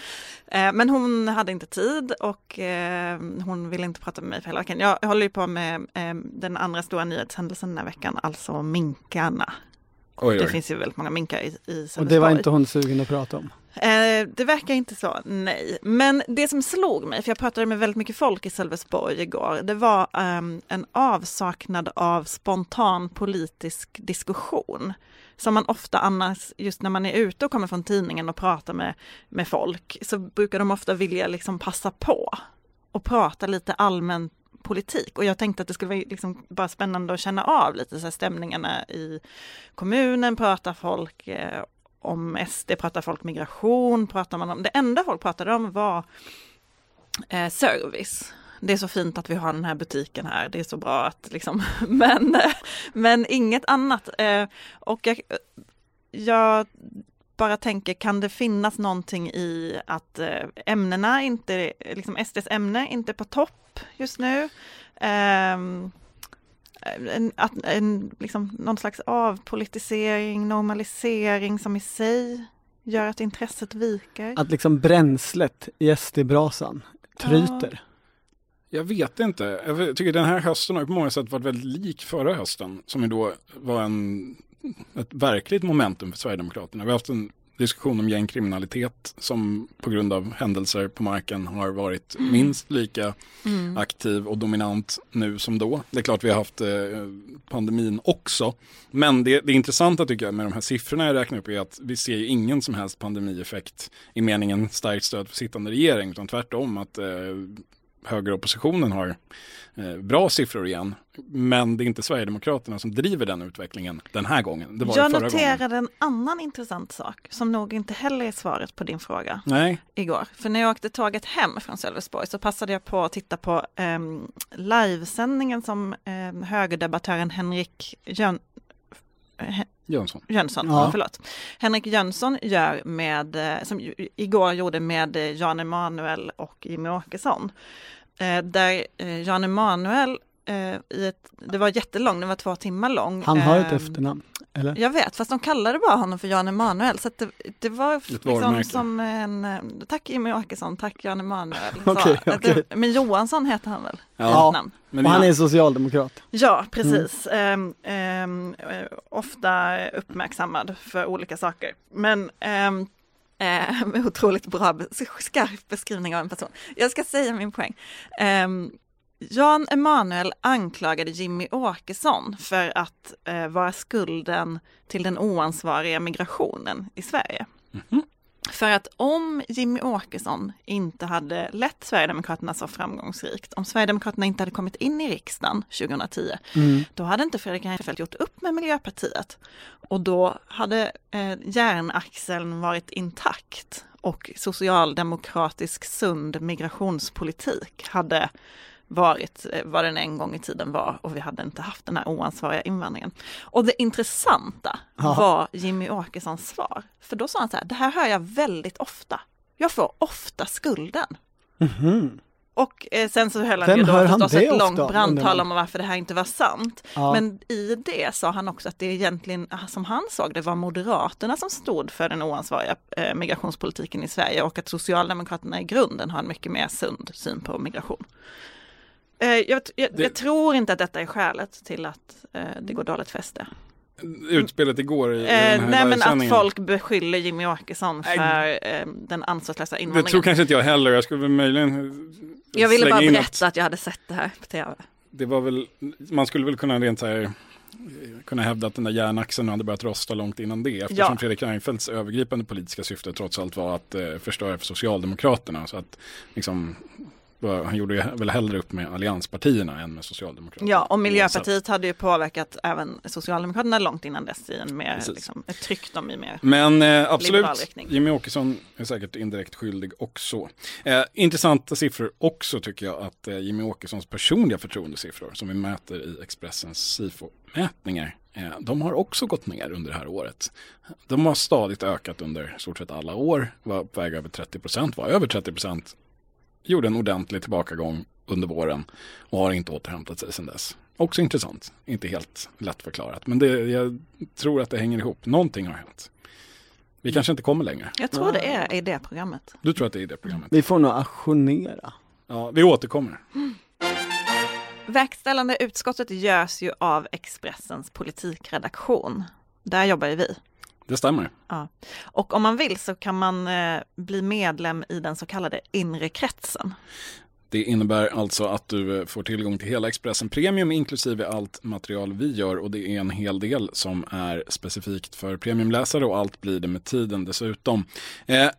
Eh, men hon hade inte tid och eh, hon ville inte prata med mig för hela veckan. Jag håller ju på med eh, den andra stora nyhetshändelsen den här veckan, alltså minkarna Oj, oj. Det finns ju väldigt många minkar i, i Sölvesborg. Och det var inte hon sugen att prata om? Eh, det verkar inte så, nej. Men det som slog mig, för jag pratade med väldigt mycket folk i Sölvesborg igår, det var eh, en avsaknad av spontan politisk diskussion. Som man ofta annars, just när man är ute och kommer från tidningen och pratar med, med folk, så brukar de ofta vilja liksom passa på och prata lite allmänt politik. Och jag tänkte att det skulle vara liksom bara spännande att känna av lite så stämningarna i kommunen, pratar folk eh, om SD, pratar folk migration, pratar man om, det enda folk pratade om var eh, service. Det är så fint att vi har den här butiken här, det är så bra att liksom, men, men inget annat. Eh, och jag, jag bara tänker, kan det finnas någonting i att eh, ämnena inte, liksom SDs ämne inte är på topp just nu? Um, en, att, en, liksom, någon slags avpolitisering, normalisering som i sig gör att intresset viker. Att liksom bränslet i SD-brasan tryter. Ja. Jag vet inte. Jag tycker den här hösten har på många sätt varit väldigt lik förra hösten. Som ju då var en, ett verkligt momentum för Sverigedemokraterna. Vi har haft en diskussion om gängkriminalitet som på grund av händelser på marken har varit mm. minst lika mm. aktiv och dominant nu som då. Det är klart vi har haft eh, pandemin också. Men det, det intressanta tycker jag med de här siffrorna jag räknar upp är att vi ser ingen som helst pandemieffekt i meningen starkt stöd för sittande regering utan tvärtom att eh, högeroppositionen har eh, bra siffror igen. Men det är inte Sverigedemokraterna som driver den utvecklingen den här gången. Det var jag noterade gången. en annan intressant sak som nog inte heller är svaret på din fråga Nej. igår. För när jag åkte tåget hem från Sölvesborg så passade jag på att titta på eh, livesändningen som eh, högerdebattören Henrik Jön, Jönsson. Jönsson, Ja. förlåt. Henrik Jönsson gör med, eh, som igår gjorde med eh, Jan Emanuel och Jimmy Åkesson. Eh, där Jan Emanuel, i ett, det var jättelång, det var två timmar lång. Han har ett Eh, efternamn, eller? Jag vet, fast de kallade bara honom för Jan Emanuel. Så att det, det var liksom varumärke. som en, eh, tack Jimmy Åkesson, tack Jan Emanuel. Så, att det-. Men Johansson heter han väl? Ja. Men Och han är socialdemokrat. Ja, precis. Ehm, ehm, eh, ofta uppmärksammad för olika saker. Men ehm, eh, otroligt bra, skarp beskrivning av en person. Jag ska säga min poäng. Ehm, Jan Emanuel anklagade Jimmy Åkesson för att eh, vara skulden till den oansvariga migrationen i Sverige. För att om Jimmy Åkesson inte hade lett Sverigedemokraterna så framgångsrikt, om Sverigedemokraterna inte hade kommit in i riksdagen 2010, Mm. då hade inte Fredrik Reinfeldt gjort upp med Miljöpartiet. Och då hade eh, järnaxeln varit intakt och socialdemokratisk sund migrationspolitik hade varit eh, vad den en gång i tiden var och vi hade inte haft den här oansvariga invandringen. Och det intressanta Ja. var Jimmy Åkessons svar. För då sa han så här, det här hör jag väldigt ofta. Jag får ofta skulden. Mhm. Och eh, sen så höll han Vem ju då förstås ett långt brandtal om varför det här inte var sant. Ja. Men i det sa han också att det egentligen, ah, som han såg det, var Moderaterna som stod för den oansvariga eh, migrationspolitiken i Sverige och att Socialdemokraterna i grunden har en mycket mer sund syn på migration. Eh, jag, jag, Det- jag tror inte att detta är skälet till att eh, det går dåligt SD. Utspelet igår i, i Eh, den här nej men att folk beskyller Jimmy Åkesson för eh, den ansvarslösa Det invandringen. tror kanske inte jag heller. Jag skulle möjligen jag ville bara berätta att jag hade sett det här på tv. det var väl, man skulle väl kunna rent så här, eh, kunna hävda att den där järnaxeln hade börjat rosta långt innan det. Eftersom Ja. Fredrik Reinfeldts övergripande politiska syfte trots allt var att eh, förstöra för Socialdemokraterna. Så att liksom, han gjorde ju väl hellre upp med allianspartierna än med Socialdemokraterna. Ja, och. Miljöpartiet hade ju påverkat även Socialdemokraterna långt innan dess i en mer, liksom, ett tryck dem i mer. Men eh, absolut. Jimmy Åkesson är säkert indirekt skyldig också. Eh, intressanta siffror också tycker jag att eh, Jimmy Åkessons personliga förtroendesiffror som vi mäter i Expressens SIFO-mätningar eh, de har också gått ner under det här året. De har stadigt ökat under stort sett alla år, var på väg över 30 procent, var över 30 procent, gjorde en ordentlig tillbakagång under våren och har inte återhämtat sig sedan dess. Också intressant, inte helt lätt förklarat, men det, jag tror att det hänger ihop. Någonting har hänt. Vi kanske inte kommer längre. Jag tror det är i det programmet. Du tror att det är i det programmet? Vi får nog auktionera. Ja, vi återkommer. Verkställande utskottet görs ju av Expressens politikredaktion. Där jobbar ju vi. Det stämmer. Ja. Och om man vill så kan man eh, bli medlem i den så kallade inre kretsen. Det innebär alltså att du eh, får tillgång till hela Expressen Premium inklusive allt material vi gör och det är en hel del som är specifikt för premiumläsare och allt blir det med tiden dessutom. Eh,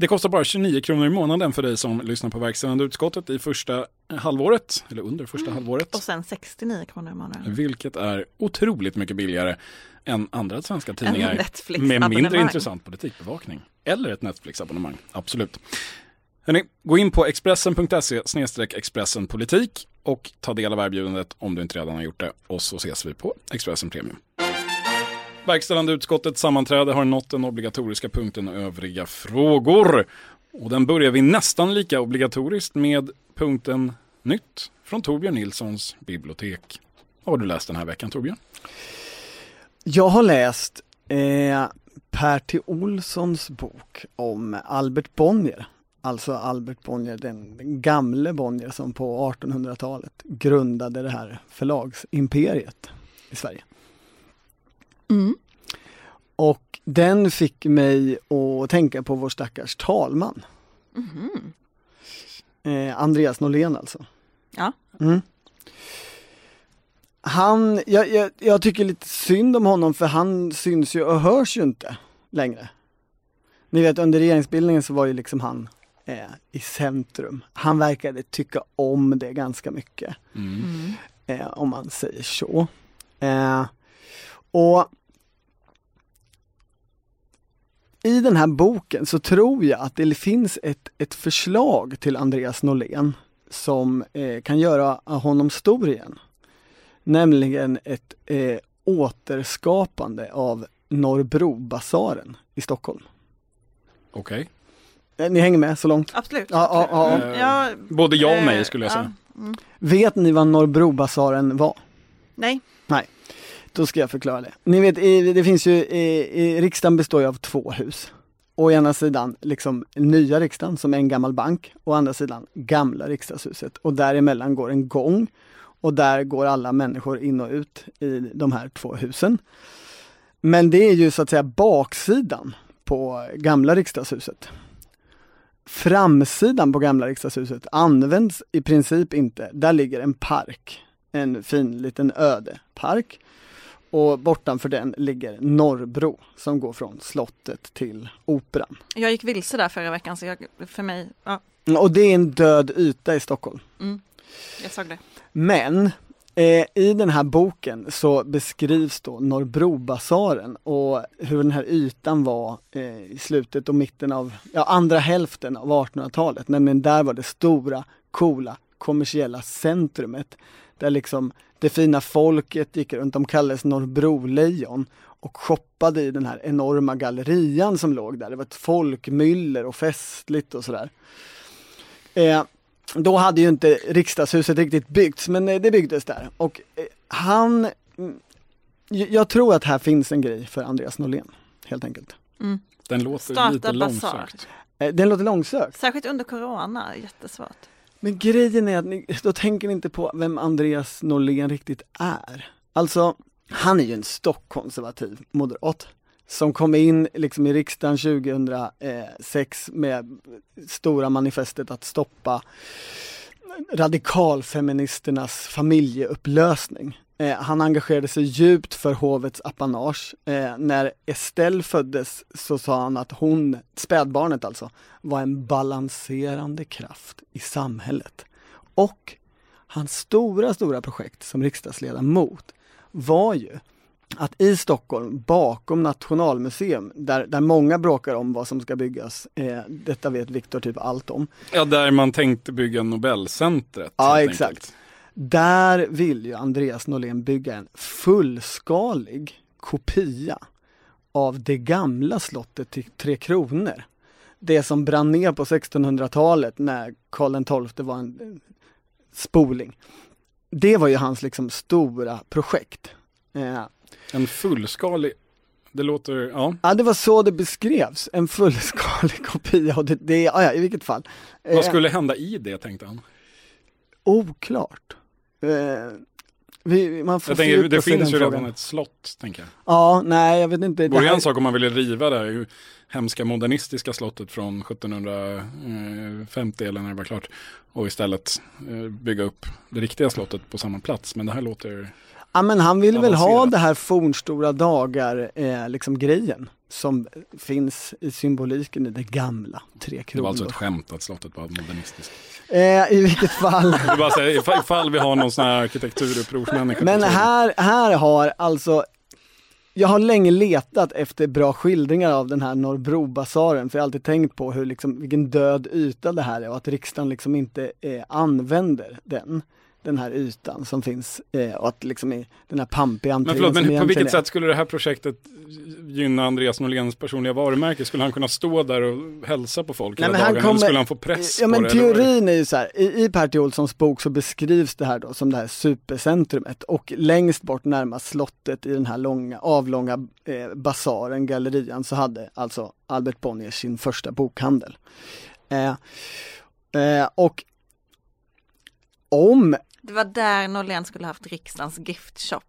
det kostar bara 29 kronor i månaden för dig som lyssnar på verkställande utskottet i första halvåret, eller under första halvåret. Och sen 69 kronor i månaden. Vilket är otroligt mycket billigare än andra svenska tidningar med mindre intressant politikbevakning. Eller ett Netflix-abonnemang, absolut. Hörrni, gå in på expressen.se Expressen politik och ta del av erbjudandet om du inte redan har gjort det. Och så ses vi på Expressen Premium. Verkställande utskottets sammanträde har nått den obligatoriska punkten övriga frågor. Och den börjar vi nästan lika obligatoriskt med punkten Nytt från Torbjörn Nilssons bibliotek. Vad har du läst den här veckan Torbjörn? Jag har läst eh, Per T. Olssons bok om Albert Bonnier. Alltså Albert Bonnier, den, den gamle Bonnier som på 1800-talet grundade det här förlagsimperiet i Sverige. Mm. Och den fick mig att tänka på vår stackars talman. Mhm. Eh, Andreas Norlén alltså. Ja. Mm. Han, jag, jag, jag tycker lite synd om honom för han syns ju och hörs ju inte längre. Ni vet under regeringsbildningen så var ju liksom han eh, i centrum. Han verkade tycka om det ganska mycket. Mm. Eh, om man säger så. Eh, och i den här boken så tror jag att det finns ett, ett förslag till Andreas Norlén som eh, kan göra honom stor igen. Nämligen ett eh, återskapande av Norrbrobasaren i Stockholm. Okej. Eh, Ni hänger med så långt? Absolut. Ja, ja, ja. absolut. Ja, Både ja och eh, nej skulle jag ja. säga. Vet ni vad Norrbrobasaren var? Nej, då ska jag förklara det. Ni vet, i, det finns ju, i, i, riksdagen består ju av två hus. Å ena sidan liksom nya riksdagen som är en gammal bank, å andra sidan gamla riksdagshuset och däremellan går en gång och där går alla människor in och ut i de här två husen. Men det är ju så att säga baksidan på gamla riksdagshuset. Framsidan på gamla riksdagshuset används i princip inte. Där ligger en park, en fin liten öde park. Och bortanför den ligger Norrbro som går från slottet till Operan. jag gick vilse där förra veckan så jag, för mig, ja, Och det är en död yta i Stockholm. jag såg det. Men eh, i den här boken så beskrivs då Norrbrobasaren och hur den här ytan var eh, i slutet och mitten av, ja andra hälften av 1800-talet. Nämligen där var det stora, coola, kommersiella centrumet. Där liksom det fina folket gick runt, de kallades Norrbrolejon och shoppade i den här enorma gallerian som låg där. Det var ett folkmyller och festligt och sådär. Eh, då hade ju inte riksdagshuset riktigt byggts, men eh, det byggdes där. Och eh, han, mm, jag tror att här finns en grej för Andreas Norlén, helt enkelt. Den låter Starta lite basar. långsökt. Eh, Den låter långsökt. Särskilt under corona, jättesvårt. Men grejen är att ni, då tänker ni inte på vem Andreas Norlén riktigt är. Alltså, han är ju en stockkonservativ moderat som kom in liksom i riksdagen 2006 med stora manifestet att stoppa radikalfeministernas familjeupplösning. Eh, han engagerade sig djupt för hovets apanage. Eh, när Estelle föddes så sa han att hon, spädbarnet alltså, var en balanserande kraft i samhället. Och hans stora, stora projekt som riksdagsledamot var ju att i Stockholm, bakom Nationalmuseum, där, där många bråkar om vad som ska byggas, eh, detta vet Viktor typ allt om, Ja, där man tänkte bygga Nobelcentret. Ja, exakt. enkelt. Där vill ju Andreas Norlén bygga en fullskalig kopia av det gamla slottet till Tre Kronor. Det som brann ner på 1600-talet när Karl XII var en spoling. Det var ju hans liksom stora projekt. Eh, En fullskalig, det låter, ja. ja, det var så det beskrevs, en fullskalig kopia och det, det ja, ja, i vilket fall. Vad Eh, skulle hända i det tänkte han? Oklart. Eh, vi, man får Jag tänker, det finns ju frågan. redan ett slott, tänker jag. Ja, nej jag vet inte. Det Det vore ju här, en sak om man ville riva det här hemska modernistiska slottet från 1750 eller när det var klart. Och istället eh, bygga upp det riktiga slottet på samma plats. Men det här låter, ja, men han vill väl ha avancerat. det här fornstora dagar, eh, liksom grejen som finns i symboliken i det gamla Tre det var Kronor. alltså ett skämt att slottet var modernistiskt. eh, I vilket fall. Bara här, ifall, vi har någon sån här arkitekturupprorsmänniska. Men här, här har alltså jag har länge letat efter bra skildringar av den här Norrbrobasaren för jag har alltid tänkt på hur liksom, vilken död yta det här är och att riksdagen liksom inte eh, använder den, den här ytan som finns eh, och att liksom i den här pampiga Men entrén förlåt, men på vilket är- sätt skulle det här projektet gynna Andreas Norléns personliga varumärke? Skulle han kunna stå där och hälsa på folk Nej, hela men han dagen? kommer- Eller skulle han få press Ja på men det? teorin är ju så här, i, i Per T. Olssons bok så beskrivs det här då som det här supercentrumet och längst bort närmast slottet i den här långa, avlånga eh, basaren, gallerian, så hade alltså Albert Bonnier sin första bokhandel. Eh, eh, och om Det var där Norlén skulle haft riksdagens gift shop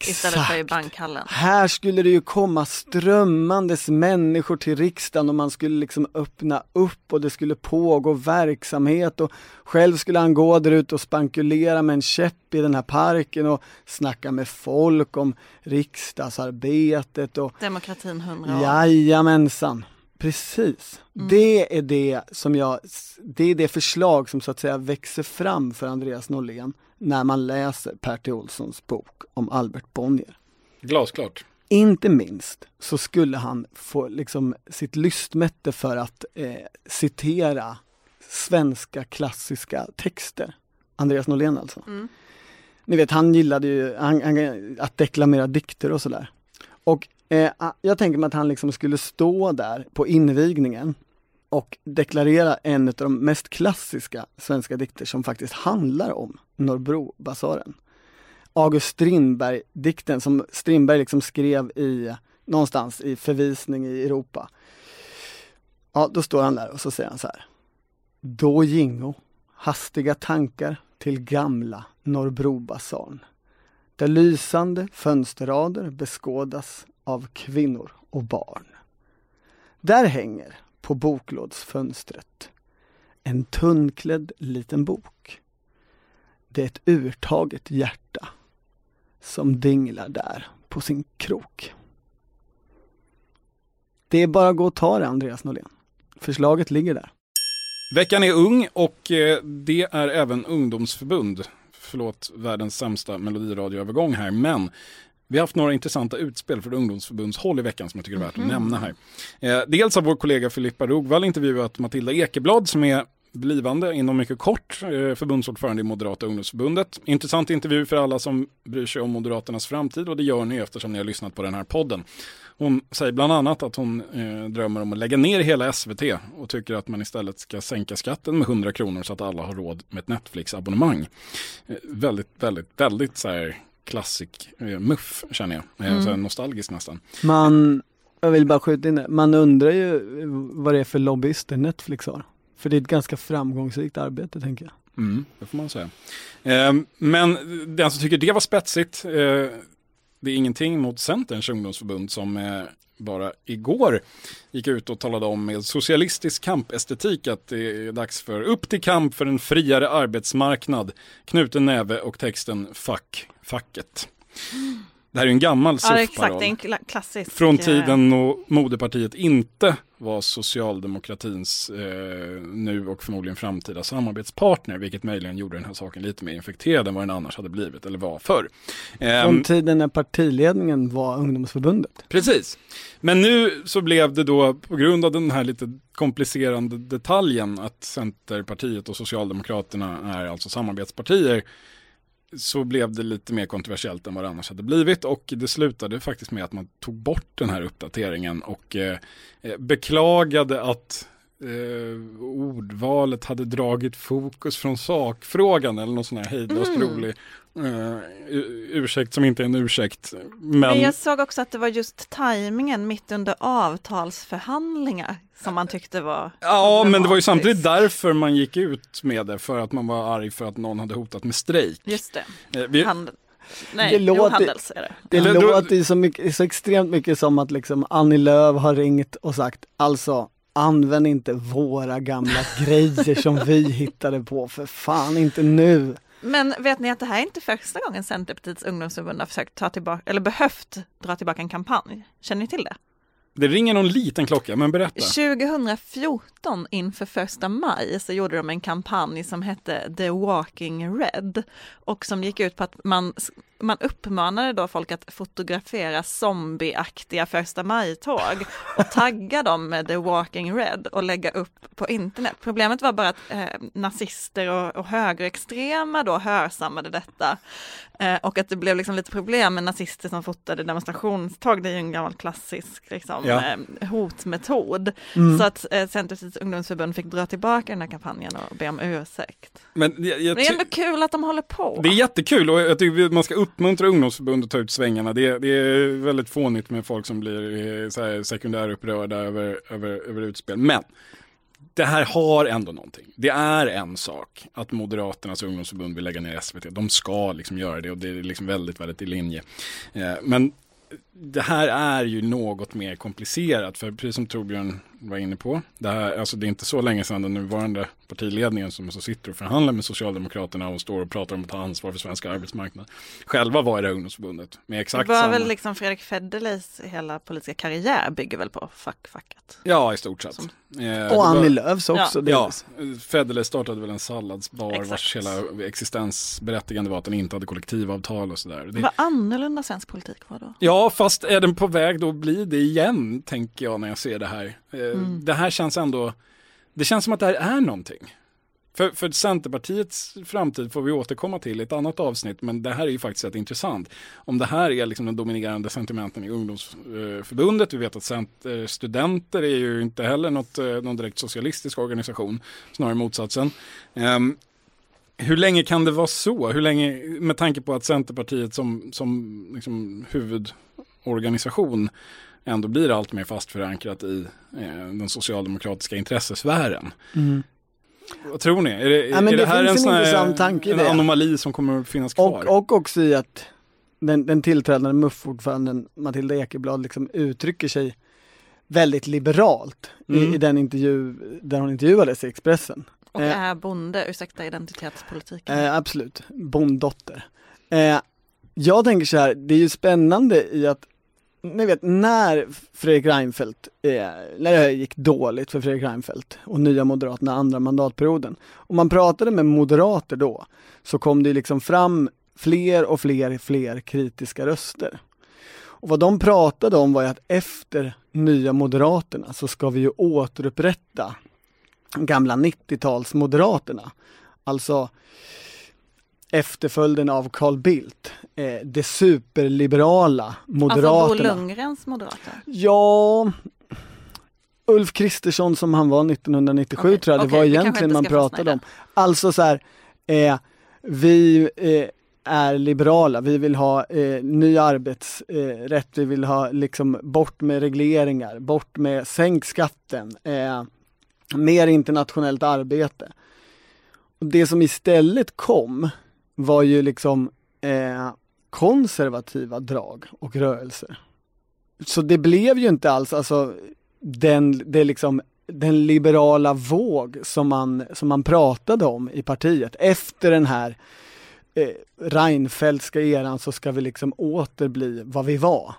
istället för i exakt bankhallen. här skulle det ju komma strömmandes människor till riksdagen och man skulle liksom öppna upp och det skulle pågå verksamhet och själv skulle han gå där ute och spankulera med en käpp i den här parken och snacka med folk om riksdagsarbetet och Demokratin 100 år. Jajamensan, precis. Det är det som jag, det är det förslag som så att säga växer fram för Andreas Norlén när man läser Per T. Olssons bok om Albert Bonnier. Glasklart. Inte minst så skulle han få liksom sitt lystmätte för att eh, citera svenska klassiska texter. Andreas Norlén alltså. ni vet han gillade ju han, han, att deklamera dikter och sådär. Och eh, ah, jag tänker mig att han liksom skulle stå där på invigningen och deklarera en av de mest klassiska svenska dikter som faktiskt handlar om Norrbrobasaren. August Strindberg-dikten som Strindberg liksom skrev i någonstans i förvisning i Europa. Ja, då står han där och så säger han så här. Då gingo hastiga tankar till gamla Norrbrobasarn. Där lysande fönsterrader beskådas av kvinnor och barn. Där hänger på boklådsfönstret en tunnklädd liten bok. Det är ett urtaget hjärta som dinglar där på sin krok. Det är bara att gå och ta det, Andreas Norlén. Förslaget ligger där. Veckan är ung och eh, det är även ungdomsförbund. Förlåt världens sämsta melodiradioövergång här, men vi har haft några intressanta utspel från ungdomsförbundshåll i veckan som jag tycker är värt att mm. nämna här. Eh, dels har vår kollega Filippa Rogvall intervjuat Matilda Ekeblad som är blivande inom mycket kort eh, förbundsordförande i Moderata ungdomsförbundet. Intressant intervju för alla som bryr sig om Moderaternas framtid och det gör ni eftersom ni har lyssnat på den här podden. Hon säger bland annat att hon eh, drömmer om att lägga ner hela SVT och tycker att man istället ska sänka skatten med 100 kronor så att alla har råd med ett Netflix-abonnemang. Eh, väldigt, väldigt, väldigt så här klassik eh, muff känner jag. Eh, mm. Så nostalgisk nästan. Man, jag vill bara skjuta in det, man undrar ju vad det är för lobbyister Netflix har. För det är ett ganska framgångsrikt arbete tänker jag. Mm, det får man säga. Eh, men den som tycker det var spetsigt, eh, det är ingenting mot Centerns ungdomsförbund som eh, bara igår gick ut och talade om med socialistisk kampestetik att det är dags för upp till kamp för en friare arbetsmarknad. Knuten näve och texten Fuck facket. Det här är en gammal ja, exakt, en klassisk. Från eh, tiden då moderpartiet inte var socialdemokratins eh, nu och förmodligen framtida samarbetspartner, vilket möjligen gjorde den här saken lite mer infekterad än vad den annars hade blivit eller var förr. Eh, Från tiden när partiledningen var ungdomsförbundet. Precis. Men nu så blev det då på grund av den här lite komplicerande detaljen att Centerpartiet och Socialdemokraterna är alltså samarbetspartier så blev det lite mer kontroversiellt än vad det annars hade blivit. Och det slutade faktiskt med att man tog bort den här uppdateringen och eh, eh beklagade att eh, ordvalet hade dragit fokus från sakfrågan eller någon sån här hejdlöst mm. rolig uh, ursäkt som inte är en ursäkt. Men... men jag såg också att det var just tajmingen mitt under avtalsförhandlingar som man tyckte var Ja, men det var ju samtidigt därför man gick ut med det, för att man var arg för att någon hade hotat med strejk. Just det. Uh, vi... Hand... Nej, det låter, jo, är det. Det ja. låter så, mycket, så extremt mycket som att liksom Annie Lööf har ringt och sagt alltså använd inte våra gamla grejer som vi hittade på, för fan inte nu. Men vet ni att det här är inte första gången Centerpartiets ungdomsförbund har försökt ta tillbaka, eller behövt dra tillbaka en kampanj? Känner ni till det? Det ringer någon liten klocka, men berätta. 2014 inför första maj så gjorde de en kampanj som hette The Walking Red och som gick ut på att man man uppmanade då folk att fotografera zombieaktiga första maj-tåg och tagga dem med The Walking Red och lägga upp på internet. Problemet var bara att eh, nazister och, och högerextrema då hörsammade detta eh, och att det blev liksom lite problem med nazister som fotade demonstrationståg. Det är ju en gammal klassisk liksom, ja. eh, hotmetod. Mm. Så att eh, Centerpartiets ungdomsförbund fick dra tillbaka den här kampanjen och be om ursäkt. Men jag, jag det är ändå kul att de håller på. Det är jättekul och jag tycker man ska upp uppmuntra ungdomsförbund att ta ut svängarna. Det, det är väldigt fånigt med folk som blir eh, så här sekundärupprörda över, över, över utspel. Men det här har ändå någonting. Det är en sak att Moderaternas ungdomsförbund vill lägga ner SVT. De ska liksom göra det och det är liksom väldigt, väldigt i linje. Eh, men det här är ju något mer komplicerat för precis som Torbjörn var inne på. Det, här, alltså det är inte så länge sedan den nuvarande partiledningen som så sitter och förhandlar med Socialdemokraterna och står och pratar om att ta ansvar för svensk arbetsmarknad. Själva var i det ungdomsförbundet. Med exakt det var samma... väl liksom Fredrik Federleys hela politiska karriär bygger väl på fackfacket. Ja, i stort sett. Som... Eh, och Annie Lööfs också. Ja, ja Federley startade väl en salladsbar exakt. vars hela existensberättigande var att den inte hade kollektivavtal och sådär. Det... Vad annorlunda svensk politik var då. Ja, fast är den på väg då att bli det igen, tänker jag när jag ser det här. Eh, mm. Det här känns ändå, det känns som att det här är någonting. För, för Centerpartiets framtid får vi återkomma till i ett annat avsnitt, men det här är ju faktiskt rätt intressant. Om det här är liksom den dominerande sentimenten i ungdomsförbundet, vi vet att studenter är ju inte heller något, eh, någon direkt socialistisk organisation, snarare motsatsen. Um, hur länge kan det vara så? Hur länge, med tanke på att Centerpartiet som, som liksom huvudorganisation ändå blir allt mer fast förankrat i eh, den socialdemokratiska intressesfären. Mm. Vad tror ni? Är det, ja, är det, det här en, sån här, tanke en anomali som kommer att finnas kvar? Och, och också i att den, den tillträdande MUF-ordföranden Matilda Ekeblad liksom uttrycker sig väldigt liberalt mm. i, i, den intervju där hon intervjuades i Expressen. Och eh, är bonde, ursäkta identitetspolitiken. Eh, absolut, bonddotter. Eh, jag tänker så här, det är ju spännande i att ni vet när Fredrik Reinfeldt, eh, när det gick dåligt för Fredrik Reinfeldt och Nya Moderaterna andra mandatperioden. Om man pratade med moderater då så kom det liksom fram fler och fler, fler kritiska röster. Och vad de pratade om var ju att efter Nya Moderaterna så ska vi ju återupprätta gamla 90-talsmoderaterna. Alltså efterföljden av Carl Bildt, eh, det superliberala Moderaterna. Alltså Bo Lundgrens Moderater? Ja, Ulf Kristersson som han var 1997 okay. tror jag okay, det var egentligen man pratade om. Alltså så här, eh, vi eh, är liberala, vi vill ha eh, ny arbetsrätt, vi vill ha liksom bort med regleringar, bort med sänk skatten, eh, mer internationellt arbete. Och det som istället kom var ju liksom eh, konservativa drag och rörelser. Så det blev ju inte alls alltså den, det liksom, den liberala våg som man, som man pratade om i partiet. Efter den här eh, Reinfeldtska eran så ska vi liksom åter bli vad vi var.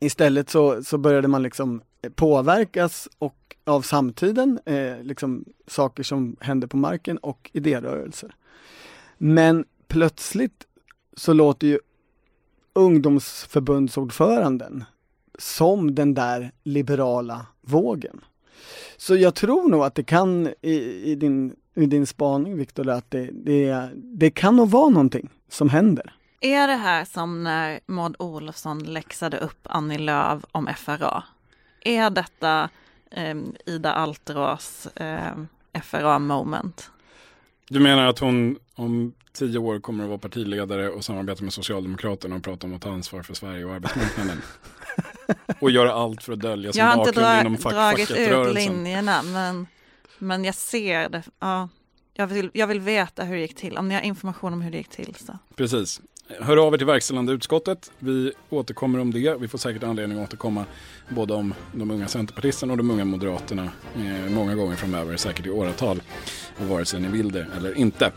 Istället så, så började man liksom eh, påverkas och av samtiden, eh, liksom saker som hände på marken och idérörelser. Men plötsligt så låter ju ungdomsförbundsordföranden som den där liberala vågen. Så jag tror nog att det kan i, i din, i din spaning Viktor, att det, det, det kan nog vara någonting som händer. Är det här som när Maud Olofsson läxade upp Annie Lööf om FRA? Är detta eh, Ida Alterås eh, FRA moment? Du menar att hon om tio år kommer att vara partiledare och samarbeta med Socialdemokraterna och prata om att ta ansvar för Sverige och arbetsmarknaden? och göra allt för att dölja sin bakgrund inom fack, Jag har inte dragit ut linjerna men, men jag ser det. Ja, jag, vill, jag vill veta hur det gick till. Om ni har information om hur det gick till så. Precis. Hör av er till verkställande utskottet. Vi återkommer om det. Vi får säkert anledning att återkomma både om de unga centerpartisterna och de unga moderaterna eh, många gånger framöver, säkert i åratal, vare sig ni vill det eller inte.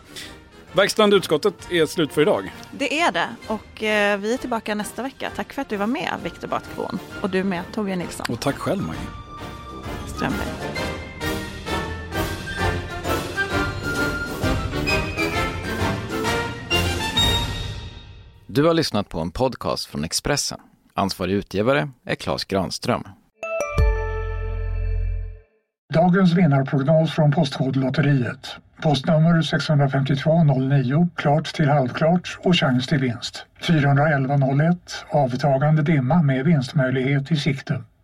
Verkställande utskottet är slut för idag. Det är det och eh, vi är tillbaka nästa vecka. Tack för att du var med Viktor Bartkron och du med Torbjörn Nilsson. Och tack själv Maggie. Strömberg. Du har lyssnat på en podcast från Expressen. Ansvarig utgivare är Klas Granström. Dagens vinnarprognos från Postkodlotteriet. Postnummer 65209, klart till halvklart och chans till vinst. 41101, avtagande dimma med vinstmöjlighet i sikte.